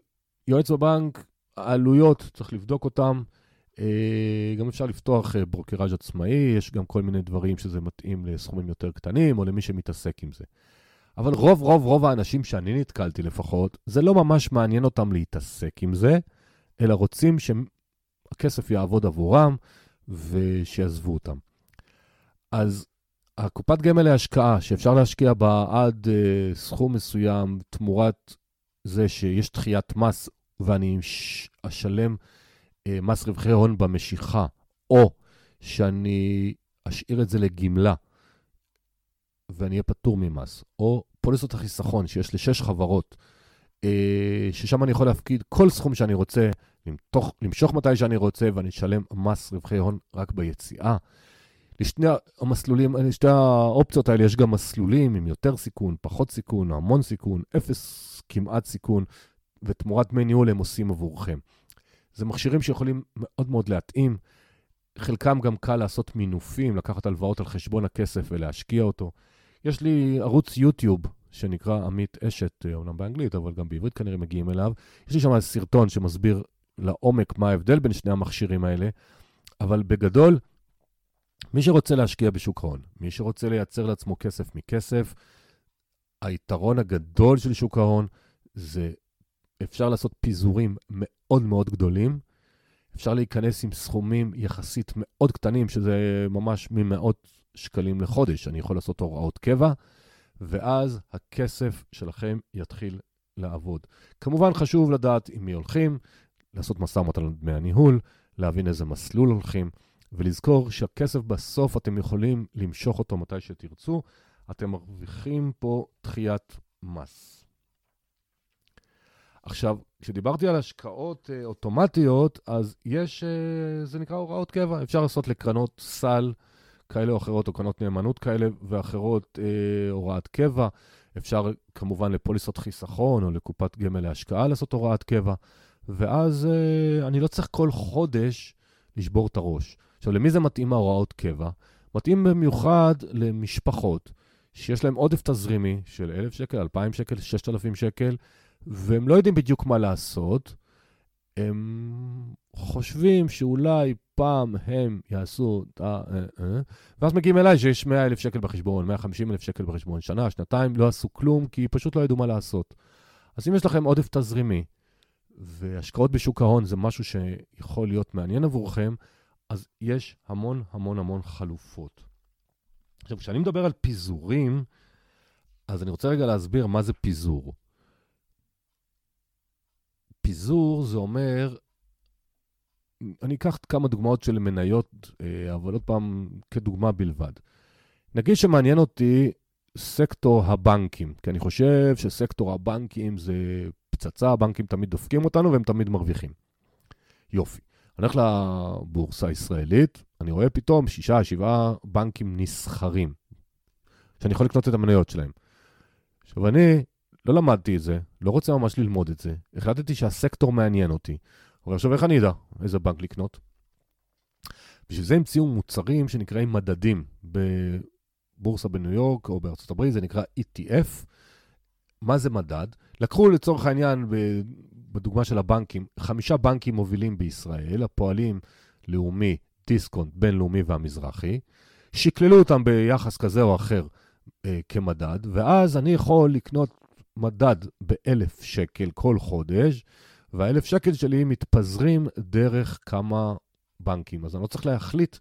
יועץ בבנק, העלויות, צריך לבדוק אותם. אה, גם אפשר לפתוח אה, ברוקראז' עצמאי, יש גם כל מיני דברים שזה מתאים לסכומים יותר קטנים, או למי שמתעסק עם זה. אבל רוב רוב רוב האנשים שאני נתקלתי לפחות, זה לא ממש מעניין אותם להתעסק עם זה, אלא רוצים שהכסף יעבוד עבורם ושיעזבו אותם. אז הקופת גמל להשקעה, שאפשר להשקיע בה עד uh, סכום מסוים תמורת זה שיש דחיית מס ואני אשלם uh, מס רווחי הון במשיכה, או שאני אשאיר את זה לגמלה ואני אהיה פטור ממס, או פוליסות החיסכון שיש לשש חברות, uh, ששם אני יכול להפקיד כל סכום שאני רוצה, למתוח, למשוך מתי שאני רוצה ואני אשלם מס רווחי הון רק ביציאה. לשני המסלולים, לשתי האופציות האלה יש גם מסלולים עם יותר סיכון, פחות סיכון, המון סיכון, אפס כמעט סיכון, ותמורת דמי ניהול הם עושים עבורכם. זה מכשירים שיכולים מאוד מאוד להתאים. חלקם גם קל לעשות מינופים, לקחת הלוואות על חשבון הכסף ולהשקיע אותו. יש לי ערוץ יוטיוב שנקרא עמית אשת, אומנם באנגלית, אבל גם בעברית כנראה מגיעים אליו. יש לי שם סרטון שמסביר לעומק מה ההבדל בין שני המכשירים האלה, אבל בגדול, מי שרוצה להשקיע בשוק ההון, מי שרוצה לייצר לעצמו כסף מכסף, היתרון הגדול של שוק ההון זה אפשר לעשות פיזורים מאוד מאוד גדולים, אפשר להיכנס עם סכומים יחסית מאוד קטנים, שזה ממש ממאות שקלים לחודש. אני יכול לעשות הוראות קבע, ואז הכסף שלכם יתחיל לעבוד. כמובן חשוב לדעת עם מי הולכים, לעשות משא ומתן על דמי הניהול, להבין איזה מסלול הולכים. ולזכור שהכסף בסוף אתם יכולים למשוך אותו מתי שתרצו, אתם מרוויחים פה דחיית מס. עכשיו, כשדיברתי על השקעות uh, אוטומטיות, אז יש, uh, זה נקרא הוראות קבע. אפשר לעשות לקרנות סל כאלה או אחרות, או קרנות נאמנות כאלה ואחרות, uh, הוראת קבע. אפשר כמובן לפוליסות חיסכון או לקופת גמל להשקעה לעשות הוראת קבע. ואז uh, אני לא צריך כל חודש לשבור את הראש. עכשיו, למי זה מתאים ההוראות קבע? מתאים במיוחד למשפחות שיש להן עודף תזרימי של 1,000 שקל, 2,000 שקל, 6,000 שקל, והם לא יודעים בדיוק מה לעשות. הם חושבים שאולי פעם הם יעשו, אה, אה, אה, ואז מגיעים אליי שיש 100,000 שקל בחשבון, 150,000 שקל בחשבון, שנה, שנתיים, לא עשו כלום, כי פשוט לא ידעו מה לעשות. אז אם יש לכם עודף תזרימי, והשקעות בשוק ההון זה משהו שיכול להיות מעניין עבורכם, אז יש המון המון המון חלופות. עכשיו, כשאני מדבר על פיזורים, אז אני רוצה רגע להסביר מה זה פיזור. פיזור זה אומר, אני אקח כמה דוגמאות של מניות, אה, אבל עוד פעם, כדוגמה בלבד. נגיד שמעניין אותי סקטור הבנקים, כי אני חושב שסקטור הבנקים זה פצצה, הבנקים תמיד דופקים אותנו והם תמיד מרוויחים. יופי. אני הולך לבורסה הישראלית, אני רואה פתאום שישה, שבעה בנקים נסחרים, שאני יכול לקנות את המניות שלהם. עכשיו, אני לא למדתי את זה, לא רוצה ממש ללמוד את זה, החלטתי שהסקטור מעניין אותי. אבל עכשיו איך אני אדע איזה בנק לקנות? בשביל זה המציאו מוצרים שנקראים מדדים. בבורסה בניו יורק או בארצות הברית זה נקרא ETF. מה זה מדד? לקחו לצורך העניין בדוגמה של הבנקים, חמישה בנקים מובילים בישראל, הפועלים לאומי, דיסקונט, בינלאומי והמזרחי, שקללו אותם ביחס כזה או אחר אה, כמדד, ואז אני יכול לקנות מדד באלף שקל כל חודש, והאלף שקל שלי מתפזרים דרך כמה בנקים, אז אני לא צריך להחליט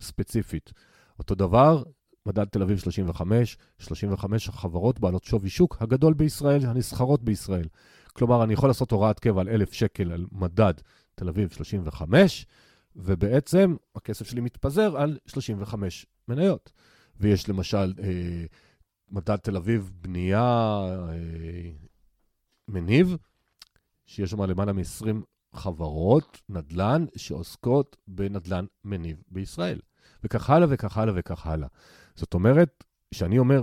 ספציפית. אותו דבר, מדד תל אביב 35, 35 החברות בעלות שווי שוק הגדול בישראל, הנסחרות בישראל. כלומר, אני יכול לעשות הוראת קבע על 1,000 שקל על מדד תל אביב 35, ובעצם הכסף שלי מתפזר על 35 מניות. ויש למשל אה, מדד תל אביב בנייה אה, מניב, שיש שם למעלה מ-20 חברות נדל"ן שעוסקות בנדל"ן מניב בישראל. וכך הלאה וכך הלאה וכך הלאה. זאת אומרת, כשאני אומר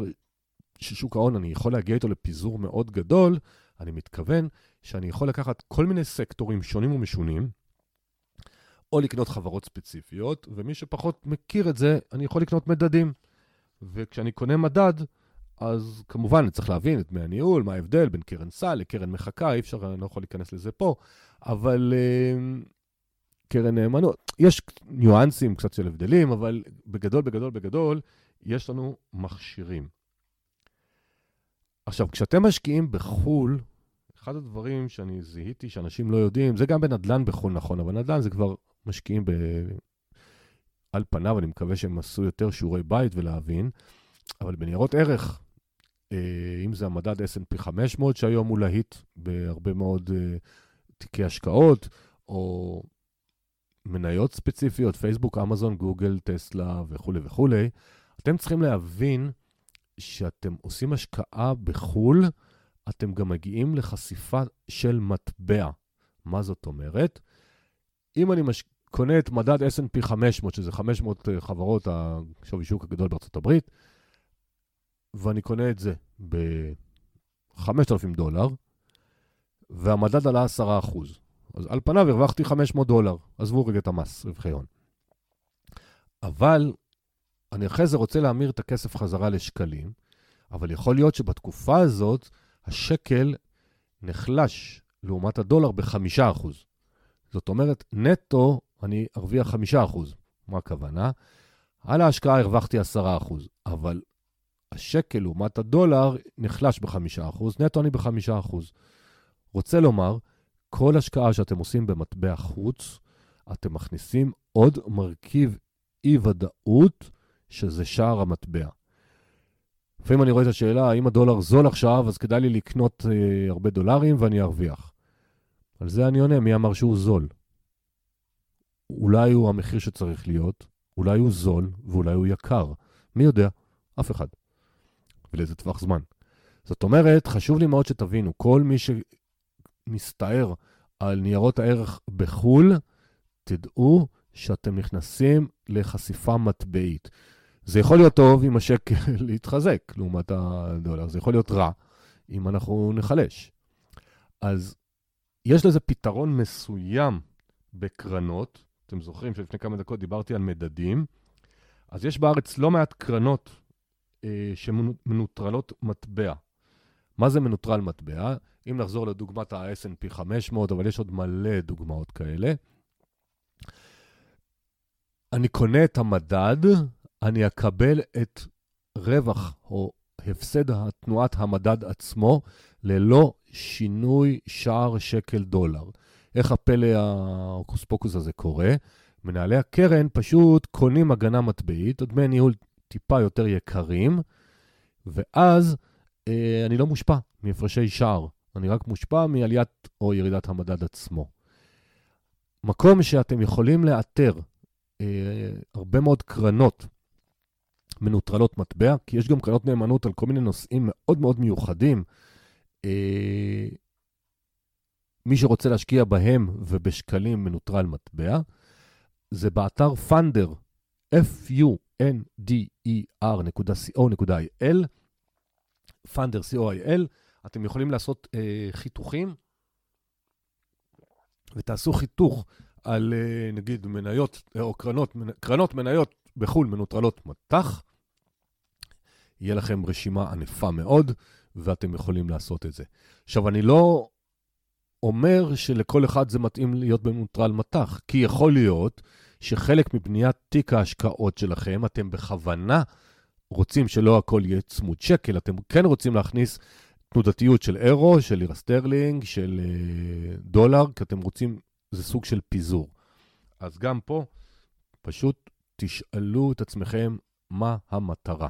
ששוק ההון, אני יכול להגיע איתו לפיזור מאוד גדול, אני מתכוון שאני יכול לקחת כל מיני סקטורים שונים ומשונים, או לקנות חברות ספציפיות, ומי שפחות מכיר את זה, אני יכול לקנות מדדים. וכשאני קונה מדד, אז כמובן אני צריך להבין את דמי הניהול, מה ההבדל בין קרן סל לקרן מחקה, אי אפשר, אני לא יכול להיכנס לזה פה, אבל uh, קרן נאמנות, יש ניואנסים קצת של הבדלים, אבל בגדול, בגדול, בגדול, יש לנו מכשירים. עכשיו, כשאתם משקיעים בחו"ל, אחד הדברים שאני זיהיתי שאנשים לא יודעים, זה גם בנדל"ן בחו"ל נכון, אבל נדל"ן זה כבר משקיעים ב... על פניו, אני מקווה שהם עשו יותר שיעורי בית ולהבין, אבל בניירות ערך, אה, אם זה המדד S&P 500, שהיום הוא להיט בהרבה מאוד אה, תיקי השקעות, או מניות ספציפיות, פייסבוק, אמזון, גוגל, טסלה וכולי וכולי, אתם צריכים להבין שאתם עושים השקעה בחו"ל, אתם גם מגיעים לחשיפה של מטבע. מה זאת אומרת? אם אני מש... קונה את מדד S&P 500, שזה 500 אה, חברות השווי שוק הגדול בארצות הברית, ואני קונה את זה ב-5,000 דולר, והמדד עלה 10%. אז על פניו הרווחתי 500 דולר, עזבו רגע את המס, רווחי הון. אבל אני אחרי זה רוצה להמיר את הכסף חזרה לשקלים, אבל יכול להיות שבתקופה הזאת השקל נחלש לעומת הדולר ב-5%. זאת אומרת, נטו אני ארוויח 5%. מה הכוונה? על ההשקעה הרווחתי 10%, אבל השקל לעומת הדולר נחלש ב-5%, נטו אני ב-5%. רוצה לומר, כל השקעה שאתם עושים במטבע חוץ, אתם מכניסים עוד מרכיב אי-ודאות, שזה שער המטבע. לפעמים אני רואה את השאלה, האם הדולר זול עכשיו, אז כדאי לי לקנות אה, הרבה דולרים ואני ארוויח. על זה אני עונה, מי אמר שהוא זול? אולי הוא המחיר שצריך להיות, אולי הוא זול ואולי הוא יקר. מי יודע? אף אחד. ולאיזה טווח זמן. זאת אומרת, חשוב לי מאוד שתבינו, כל מי שמסתער על ניירות הערך בחו"ל, תדעו שאתם נכנסים לחשיפה מטבעית. זה יכול להיות טוב אם השקל (laughs) יתחזק לעומת הדולר, זה יכול להיות רע אם אנחנו נחלש. אז יש לזה פתרון מסוים בקרנות. אתם זוכרים שלפני כמה דקות דיברתי על מדדים. אז יש בארץ לא מעט קרנות אה, שמנוטרלות מטבע. מה זה מנוטרל מטבע? אם נחזור לדוגמת ה snp 500, אבל יש עוד מלא דוגמאות כאלה. אני קונה את המדד, אני אקבל את רווח או הפסד תנועת המדד עצמו ללא שינוי שער שקל דולר. איך הפלא ההוקוס פוקוס הזה קורה? מנהלי הקרן פשוט קונים הגנה מטבעית, דמי ניהול טיפה יותר יקרים, ואז אה, אני לא מושפע מהפרשי שער, אני רק מושפע מעליית או ירידת המדד עצמו. מקום שאתם יכולים לאתר אה, הרבה מאוד קרנות מנוטרלות מטבע, כי יש גם קרנות נאמנות על כל מיני נושאים מאוד מאוד מיוחדים. אה, מי שרוצה להשקיע בהם ובשקלים מנוטרל מטבע, זה באתר פאנדר, f-u-n-d-e-r.co.il, פאנדר, co.il, אתם יכולים לעשות אה, חיתוכים, ותעשו חיתוך על אה, נגיד מניות, אה, או קרנות, קרנות מניות בחו"ל מנוטרלות מטח, יהיה לכם רשימה ענפה מאוד, ואתם יכולים לעשות את זה. עכשיו, אני לא אומר שלכל אחד זה מתאים להיות במנוטרל מט"ח, כי יכול להיות שחלק מבניית תיק ההשקעות שלכם, אתם בכוונה רוצים שלא הכל יהיה צמוד שקל, אתם כן רוצים להכניס תנודתיות של אירו, של לירה סטרלינג, של אה, דולר, כי אתם רוצים, זה סוג של פיזור. אז גם פה, פשוט תשאלו את עצמכם מה המטרה.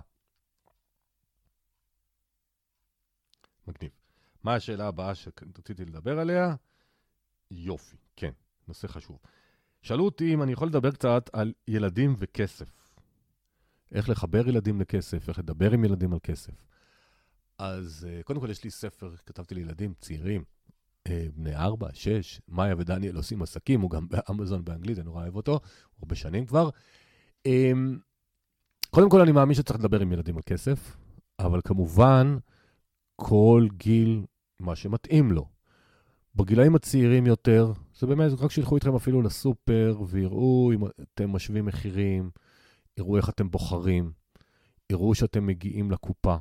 מגניב. מה השאלה הבאה שרציתי לדבר עליה? יופי, כן, נושא חשוב. שאלו אותי אם אני יכול לדבר קצת על ילדים וכסף. איך לחבר ילדים לכסף, איך לדבר עם ילדים על כסף. אז אה, קודם כל יש לי ספר, כתבתי לילדים צעירים, אה, בני ארבע, שש, מאיה ודניאל עושים עסקים, הוא גם באמזון באנגלית, אני נורא אוהב אותו, הרבה שנים כבר. אמ, קודם כל אני מאמין שצריך לדבר עם ילדים על כסף, אבל כמובן, כל גיל, מה שמתאים לו. בגילאים הצעירים יותר, זה באמת, רק שילכו איתכם אפילו לסופר ויראו אם אתם משווים מחירים, יראו איך אתם בוחרים, יראו שאתם מגיעים לקופה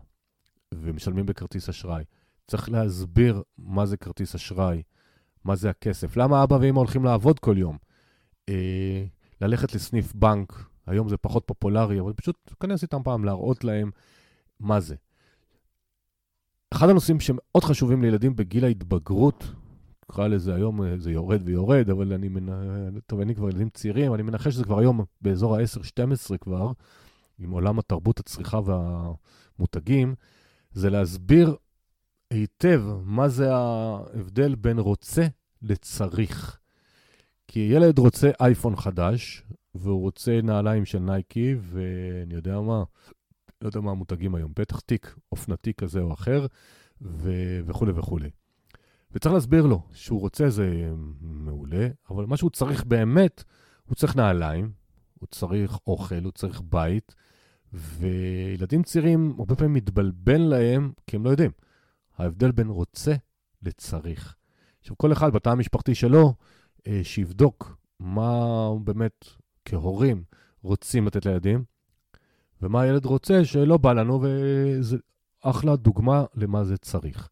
ומשלמים בכרטיס אשראי. צריך להסביר מה זה כרטיס אשראי, מה זה הכסף, למה אבא ואמא הולכים לעבוד כל יום. אה, ללכת לסניף בנק, היום זה פחות פופולרי, אבל פשוט תיכנס איתם פעם, להראות להם מה זה. אחד הנושאים שמאוד חשובים לילדים בגיל ההתבגרות נקרא לזה היום, אה, זה יורד ויורד, אבל אני מנ... טוב, אני כבר ילדים צעירים, אני מנחש שזה כבר היום באזור ה-10-12 כבר, עם עולם התרבות, הצריכה והמותגים, זה להסביר היטב מה זה ההבדל בין רוצה לצריך. כי ילד רוצה אייפון חדש, והוא רוצה נעליים של נייקי, ואני יודע מה, לא יודע מה המותגים היום, בטח תיק אופנתי כזה או אחר, ו... וכולי וכולי. וצריך להסביר לו שהוא רוצה זה מעולה, אבל מה שהוא צריך באמת, הוא צריך נעליים, הוא צריך אוכל, הוא צריך בית, וילדים צעירים הרבה פעמים מתבלבל להם כי הם לא יודעים. ההבדל בין רוצה לצריך. עכשיו, כל אחד בתא המשפחתי שלו, אה, שיבדוק מה באמת כהורים רוצים לתת לילדים, ומה הילד רוצה שלא בא לנו, וזה אחלה דוגמה למה זה צריך.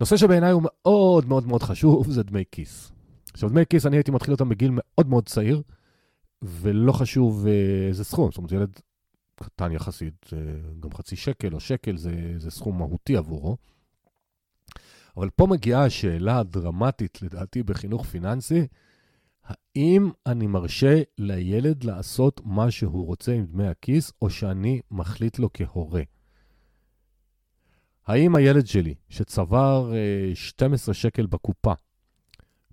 נושא שבעיניי הוא מאוד מאוד מאוד חשוב, זה דמי כיס. עכשיו, דמי כיס, אני הייתי מתחיל אותם בגיל מאוד מאוד צעיר, ולא חשוב אה, איזה סכום. זאת אומרת, ילד קטן יחסית, גם חצי שקל או שקל זה, זה סכום מהותי עבורו. אבל פה מגיעה השאלה הדרמטית, לדעתי, בחינוך פיננסי, האם אני מרשה לילד לעשות מה שהוא רוצה עם דמי הכיס, או שאני מחליט לו כהורה? האם הילד שלי, שצבר 12 אה, שקל בקופה,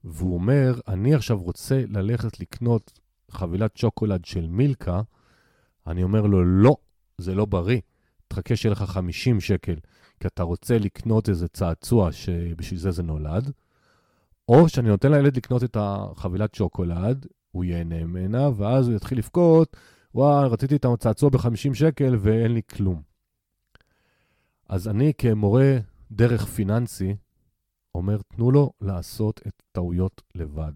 והוא אומר, אני עכשיו רוצה ללכת לקנות חבילת שוקולד של מילקה, אני אומר לו, לא, זה לא בריא. תחכה שיהיה לך 50 שקל, כי אתה רוצה לקנות איזה צעצוע שבשביל זה זה נולד, או שאני נותן לילד לקנות את החבילת שוקולד, הוא ייהנה ממנה, ואז הוא יתחיל לבכות, וואי, רציתי את הצעצוע ב-50 שקל ואין לי כלום. אז אני כמורה דרך פיננסי, אומר, תנו לו לעשות את טעויות לבד.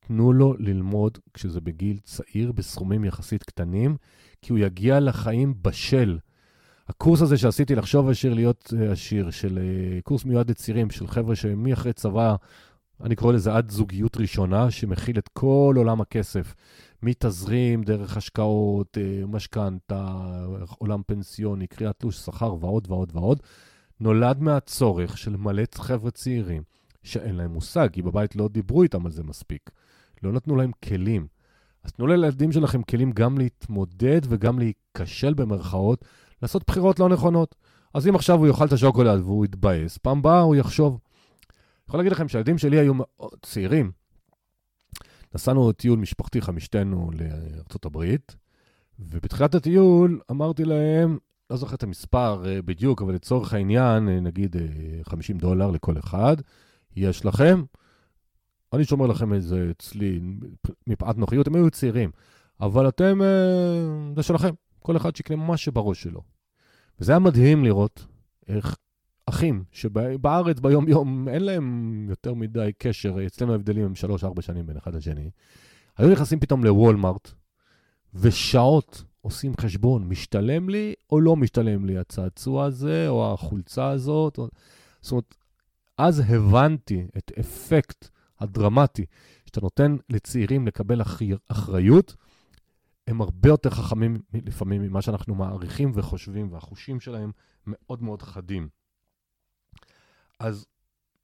תנו לו ללמוד כשזה בגיל צעיר, בסכומים יחסית קטנים, כי הוא יגיע לחיים בשל. הקורס הזה שעשיתי לחשוב עשיר להיות אה, עשיר, של אה, קורס מיועד לצעירים, של חבר'ה שמי אחרי צבא, אני קורא לזה עד זוגיות ראשונה, שמכיל את כל עולם הכסף, מתזרים, דרך השקעות, אה, משכנתה, עולם פנסיוני, קריאת תלוש שכר ועוד ועוד ועוד, נולד מהצורך של מלא חבר'ה צעירים שאין להם מושג, כי בבית לא דיברו איתם על זה מספיק. לא נתנו להם כלים. אז תנו לילדים שלכם כלים גם להתמודד וגם להיכשל במרכאות, לעשות בחירות לא נכונות. אז אם עכשיו הוא יאכל את השוקולד והוא יתבאס, פעם באה הוא יחשוב. יכול להגיד לכם שהילדים שלי היו מאוד צעירים. נסענו טיול משפחתי חמישתנו לארה"ב, ובתחילת הטיול אמרתי להם, לא זוכר את המספר uh, בדיוק, אבל לצורך העניין, uh, נגיד uh, 50 דולר לכל אחד, יש לכם. אני שומר לכם את זה אצלי מפאת נוחיות, הם היו צעירים, אבל אתם, זה שלכם. כל אחד שיקנה מה שבראש שלו. וזה היה מדהים לראות איך אחים שבארץ ביום-יום אין להם יותר מדי קשר, אצלנו ההבדלים הם 3-4 שנים בין אחד לשני, היו נכנסים פתאום לוולמארט, ושעות עושים חשבון, משתלם לי או לא משתלם לי הצעצוע הזה, או החולצה הזאת. או... זאת אומרת, אז הבנתי את אפקט הדרמטי שאתה נותן לצעירים לקבל אחריות, הם הרבה יותר חכמים לפעמים ממה שאנחנו מעריכים וחושבים, והחושים שלהם מאוד מאוד חדים. אז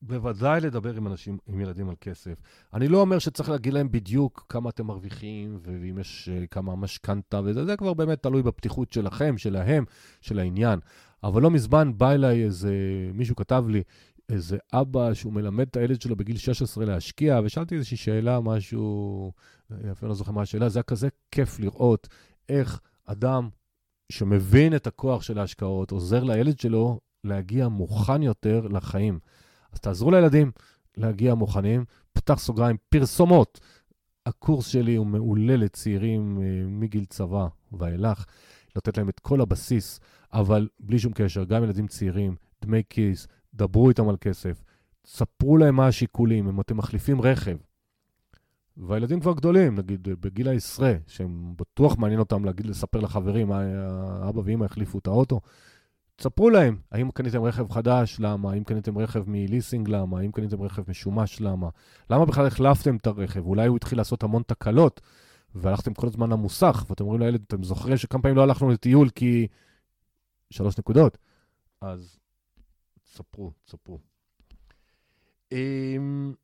בוודאי לדבר עם אנשים, עם ילדים על כסף. אני לא אומר שצריך להגיד להם בדיוק כמה אתם מרוויחים, ואם יש uh, כמה משכנתה וזה, זה כבר באמת תלוי בפתיחות שלכם, שלהם, של העניין. אבל לא מזמן בא אליי איזה, מישהו כתב לי, איזה אבא שהוא מלמד את הילד שלו בגיל 16 להשקיע, ושאלתי איזושהי שאלה, משהו, אפילו לא זוכר מה השאלה, זה היה כזה כיף לראות איך אדם שמבין את הכוח של ההשקעות, עוזר לילד שלו להגיע מוכן יותר לחיים. אז תעזרו לילדים להגיע מוכנים. פתח סוגריים, פרסומות. הקורס שלי הוא מעולה לצעירים אה, מגיל צבא ואילך, לתת להם את כל הבסיס, אבל בלי שום קשר, גם ילדים צעירים, דמי כיס, דברו איתם על כסף, ספרו להם מה השיקולים, אם אתם מחליפים רכב. והילדים כבר גדולים, נגיד בגיל העשרה, שהם בטוח מעניין אותם להגיד, לספר לחברים, מה אבא ואמא החליפו את האוטו. תספרו להם, האם קניתם רכב חדש, למה? האם קניתם רכב מליסינג, למה? האם קניתם רכב משומש, למה? למה בכלל החלפתם את הרכב? אולי הוא התחיל לעשות המון תקלות, והלכתם כל הזמן למוסך, ואתם אומרים לילד, אתם זוכרים שכמה פעמים לא הלכנו לטיול כי... שלוש נקודות. אז ספרו, ספרו. אמ,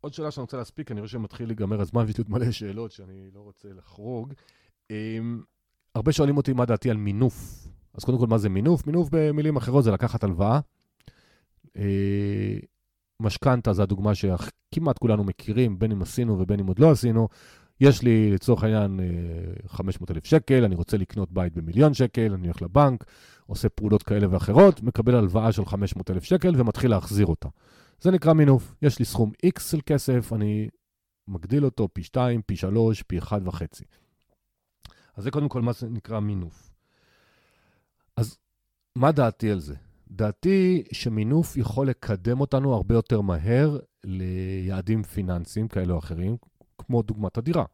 עוד שאלה שאני רוצה להספיק, אני רואה שמתחיל להיגמר הזמן ויש לי עוד מלא שאלות שאני לא רוצה לחרוג. אמ, הרבה שואלים אותי מה דעתי על מינוף. אז קודם כל, מה זה מינוף? מינוף במילים אחרות זה לקחת הלוואה. אה, משכנתה זה הדוגמה שכמעט כולנו מכירים, בין אם עשינו ובין אם עוד לא עשינו. יש לי לצורך העניין 500 אה, שקל, אני רוצה לקנות בית במיליון שקל, אני הולך לבנק, עושה פעולות כאלה ואחרות, מקבל הלוואה של 500 אלף שקל ומתחיל להחזיר אותה. זה נקרא מינוף. יש לי סכום X של כסף, אני מגדיל אותו פי 2, פי 3, פי 1.5. אז זה קודם כל מה שנקרא מינוף. אז מה דעתי על זה? דעתי שמינוף יכול לקדם אותנו הרבה יותר מהר ליעדים פיננסיים כאלה או אחרים, כמו דוגמת הדירה.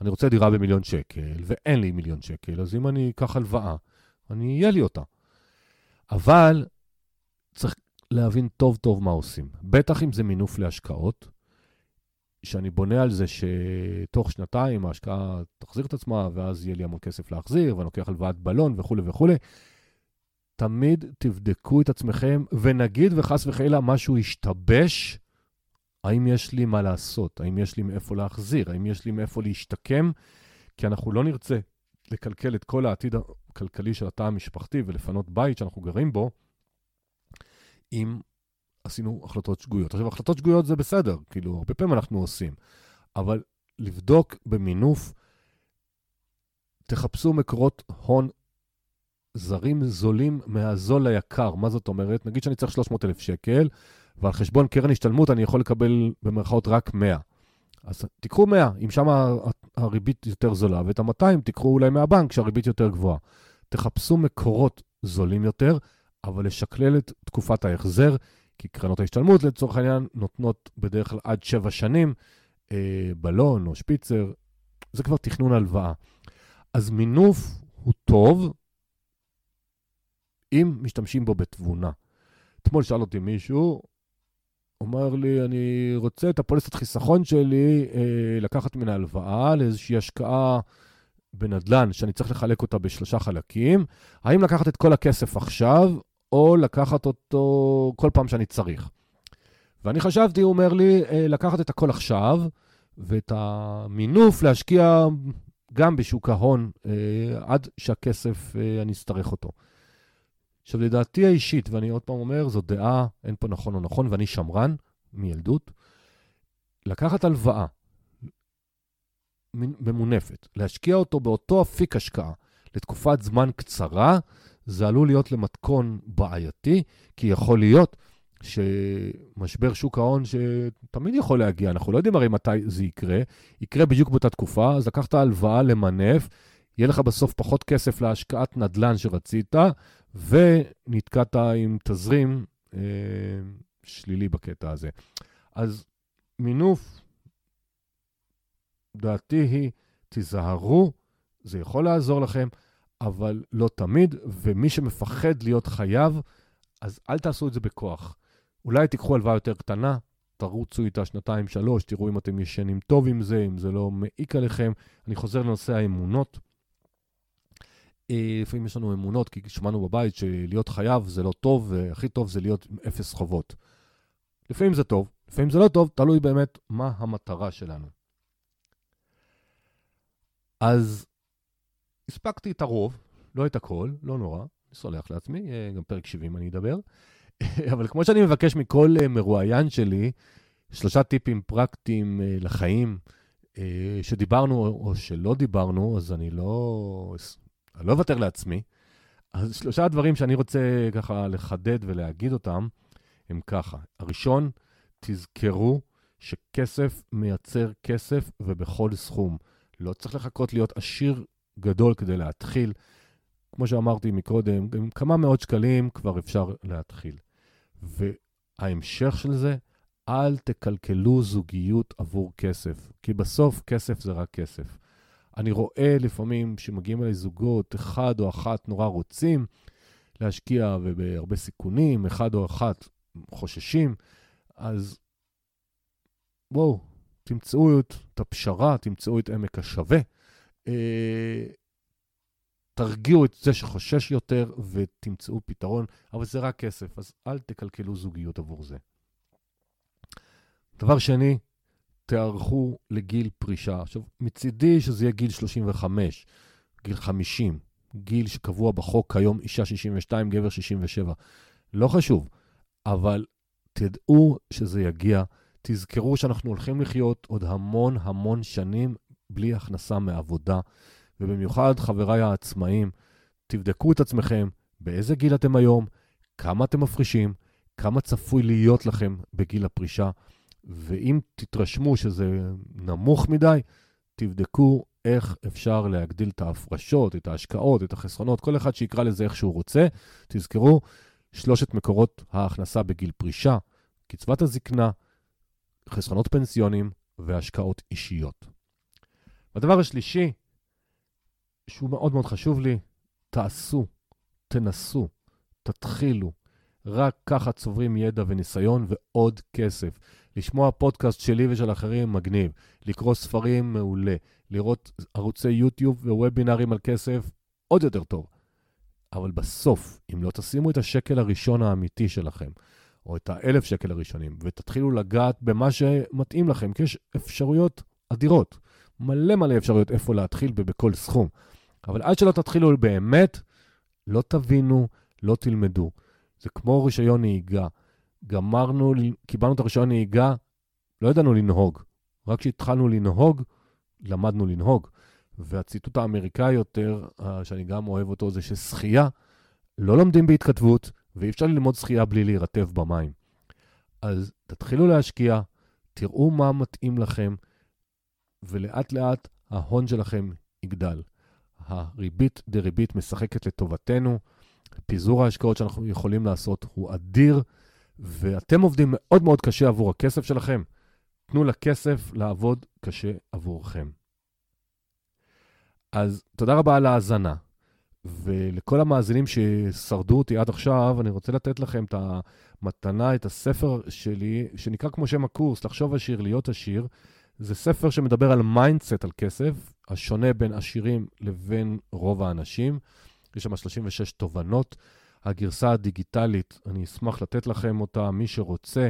אני רוצה דירה במיליון שקל, ואין לי מיליון שקל, אז אם אני אקח הלוואה, אני אהיה לי אותה. אבל צריך להבין טוב טוב מה עושים. בטח אם זה מינוף להשקעות, שאני בונה על זה שתוך שנתיים ההשקעה תחזיר את עצמה, ואז יהיה לי המון כסף להחזיר, ואני לוקח הלוואת בלון וכולי וכולי. תמיד תבדקו את עצמכם, ונגיד וחס וחלילה משהו ישתבש, האם יש לי מה לעשות? האם יש לי מאיפה להחזיר? האם יש לי מאיפה להשתקם? כי אנחנו לא נרצה לקלקל את כל העתיד הכלכלי של התא המשפחתי ולפנות בית שאנחנו גרים בו, אם עשינו החלטות שגויות. עכשיו, החלטות שגויות זה בסדר, כאילו, הרבה פעמים אנחנו עושים, אבל לבדוק במינוף, תחפשו מקורות הון זרים זולים מהזול ליקר. מה זאת אומרת? נגיד שאני צריך 300,000 שקל, ועל חשבון קרן השתלמות אני יכול לקבל במרכאות רק 100. אז תיקחו 100, אם שם הריבית יותר זולה, ואת ה-200 תיקחו אולי מהבנק שהריבית יותר גבוהה. תחפשו מקורות זולים יותר, אבל לשקלל את תקופת ההחזר, כי קרנות ההשתלמות לצורך העניין נותנות בדרך כלל עד 7 שנים, אה, בלון או שפיצר, זה כבר תכנון הלוואה. אז מינוף הוא טוב, אם משתמשים בו בתבונה. אתמול שאל אותי מישהו, אומר לי, אני רוצה את הפוליסת חיסכון שלי אה, לקחת מן ההלוואה לאיזושהי השקעה בנדל"ן, שאני צריך לחלק אותה בשלושה חלקים. האם לקחת את כל הכסף עכשיו, או לקחת אותו כל פעם שאני צריך? ואני חשבתי, הוא אומר לי, אה, לקחת את הכל עכשיו, ואת המינוף להשקיע גם בשוק ההון, אה, עד שהכסף, אה, אני אצטרך אותו. עכשיו, לדעתי האישית, ואני עוד פעם אומר, זו דעה, אין פה נכון או נכון, ואני שמרן מילדות, לקחת הלוואה ממונפת, להשקיע אותו באותו אפיק השקעה לתקופת זמן קצרה, זה עלול להיות למתכון בעייתי, כי יכול להיות שמשבר שוק ההון שתמיד יכול להגיע, אנחנו לא יודעים הרי מתי זה יקרה, יקרה בדיוק באותה תקופה, אז לקחת הלוואה למנף, יהיה לך בסוף פחות כסף להשקעת נדל"ן שרצית, ונתקעת עם תזרים אה, שלילי בקטע הזה. אז מינוף, דעתי היא, תיזהרו, זה יכול לעזור לכם, אבל לא תמיד, ומי שמפחד להיות חייב, אז אל תעשו את זה בכוח. אולי תיקחו הלוואה יותר קטנה, תרוצו איתה שנתיים, שלוש, תראו אם אתם ישנים טוב עם זה, אם זה לא מעיק עליכם. אני חוזר לנושא האמונות. אה, לפעמים יש לנו אמונות, כי שמענו בבית שלהיות חייב זה לא טוב, והכי טוב זה להיות עם אפס חובות. לפעמים זה טוב, לפעמים זה לא טוב, תלוי באמת מה המטרה שלנו. אז הספקתי את הרוב, לא את הכל, לא נורא, אני סולח לעצמי, אה, גם פרק 70 אני אדבר. (laughs) אבל כמו שאני מבקש מכל אה, מרואיין שלי, שלושה טיפים פרקטיים לחיים, שדיברנו או שלא דיברנו, אז אני לא אני לא אוותר לעצמי. אז שלושה דברים שאני רוצה ככה לחדד ולהגיד אותם, הם ככה. הראשון, תזכרו שכסף מייצר כסף ובכל סכום. לא צריך לחכות להיות עשיר גדול כדי להתחיל. כמו שאמרתי מקודם, עם כמה מאות שקלים כבר אפשר להתחיל. וההמשך של זה, אל תקלקלו זוגיות עבור כסף, כי בסוף כסף זה רק כסף. אני רואה לפעמים שמגיעים אליי זוגות, אחד או אחת נורא רוצים להשקיע ובהרבה סיכונים, אחד או אחת חוששים, אז בואו, תמצאו את הפשרה, תמצאו את עמק השווה. אה, תרגיעו את זה שחושש יותר ותמצאו פתרון, אבל זה רק כסף, אז אל תקלקלו זוגיות עבור זה. דבר שני, תיערכו לגיל פרישה. עכשיו, מצידי שזה יהיה גיל 35, גיל 50, גיל שקבוע בחוק כיום, אישה 62, גבר 67. לא חשוב, אבל תדעו שזה יגיע. תזכרו שאנחנו הולכים לחיות עוד המון המון שנים בלי הכנסה מעבודה, ובמיוחד חבריי העצמאים, תבדקו את עצמכם, באיזה גיל אתם היום, כמה אתם מפרישים, כמה צפוי להיות לכם בגיל הפרישה, ואם תתרשמו שזה נמוך מדי, תבדקו איך אפשר להגדיל את ההפרשות, את ההשקעות, את החסרונות, כל אחד שיקרא לזה איך שהוא רוצה. תזכרו, שלושת מקורות ההכנסה בגיל פרישה, קצבת הזקנה, חסרונות פנסיונים והשקעות אישיות. והדבר השלישי, שהוא מאוד מאוד חשוב לי, תעשו, תנסו, תתחילו. רק ככה צוברים ידע וניסיון ועוד כסף. לשמוע פודקאסט שלי ושל אחרים מגניב, לקרוא ספרים מעולה, לראות ערוצי יוטיוב ווובינארים על כסף עוד יותר טוב. אבל בסוף, אם לא תשימו את השקל הראשון האמיתי שלכם, או את האלף שקל הראשונים, ותתחילו לגעת במה שמתאים לכם, כי יש אפשרויות אדירות, מלא מלא אפשרויות איפה להתחיל ובכל סכום. אבל עד שלא תתחילו באמת, לא תבינו, לא תלמדו. זה כמו רישיון נהיגה. גמרנו, קיבלנו את הרישיון נהיגה, לא ידענו לנהוג. רק כשהתחלנו לנהוג, למדנו לנהוג. והציטוט האמריקאי יותר, שאני גם אוהב אותו, זה ששחייה לא לומדים בהתכתבות, ואי אפשר ללמוד שחייה בלי להירטב במים. אז תתחילו להשקיע, תראו מה מתאים לכם, ולאט לאט ההון שלכם יגדל. הריבית דריבית משחקת לטובתנו, פיזור ההשקעות שאנחנו יכולים לעשות הוא אדיר, ואתם עובדים מאוד מאוד קשה עבור הכסף שלכם. תנו לכסף לעבוד קשה עבורכם. אז תודה רבה על ההאזנה. ולכל המאזינים ששרדו אותי עד עכשיו, אני רוצה לתת לכם את המתנה, את הספר שלי, שנקרא כמו שם הקורס, לחשוב עשיר, להיות עשיר. זה ספר שמדבר על mindset על כסף, השונה בין עשירים לבין רוב האנשים. יש שם 36 תובנות. הגרסה הדיגיטלית, אני אשמח לתת לכם אותה, מי שרוצה,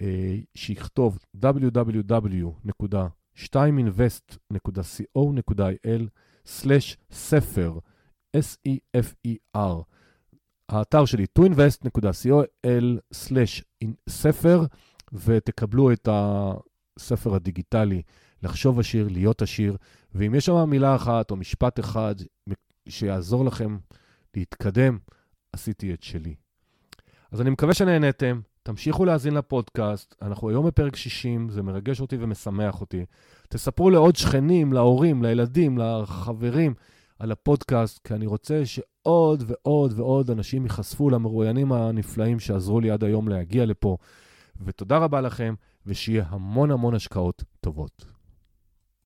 אה, שיכתוב www.2invest.co.il/ספר, S-E-F-E-R. האתר שלי, toinvest.co.il/ספר, ותקבלו את הספר הדיגיטלי, לחשוב עשיר, להיות עשיר, ואם יש שם מילה אחת או משפט אחד שיעזור לכם להתקדם, עשיתי את שלי. אז אני מקווה שנהניתם, תמשיכו להאזין לפודקאסט, אנחנו היום בפרק 60, זה מרגש אותי ומשמח אותי. תספרו לעוד שכנים, להורים, לילדים, לחברים על הפודקאסט, כי אני רוצה שעוד ועוד ועוד אנשים ייחשפו למרואיינים הנפלאים שעזרו לי עד היום להגיע לפה. ותודה רבה לכם, ושיהיה המון המון השקעות טובות.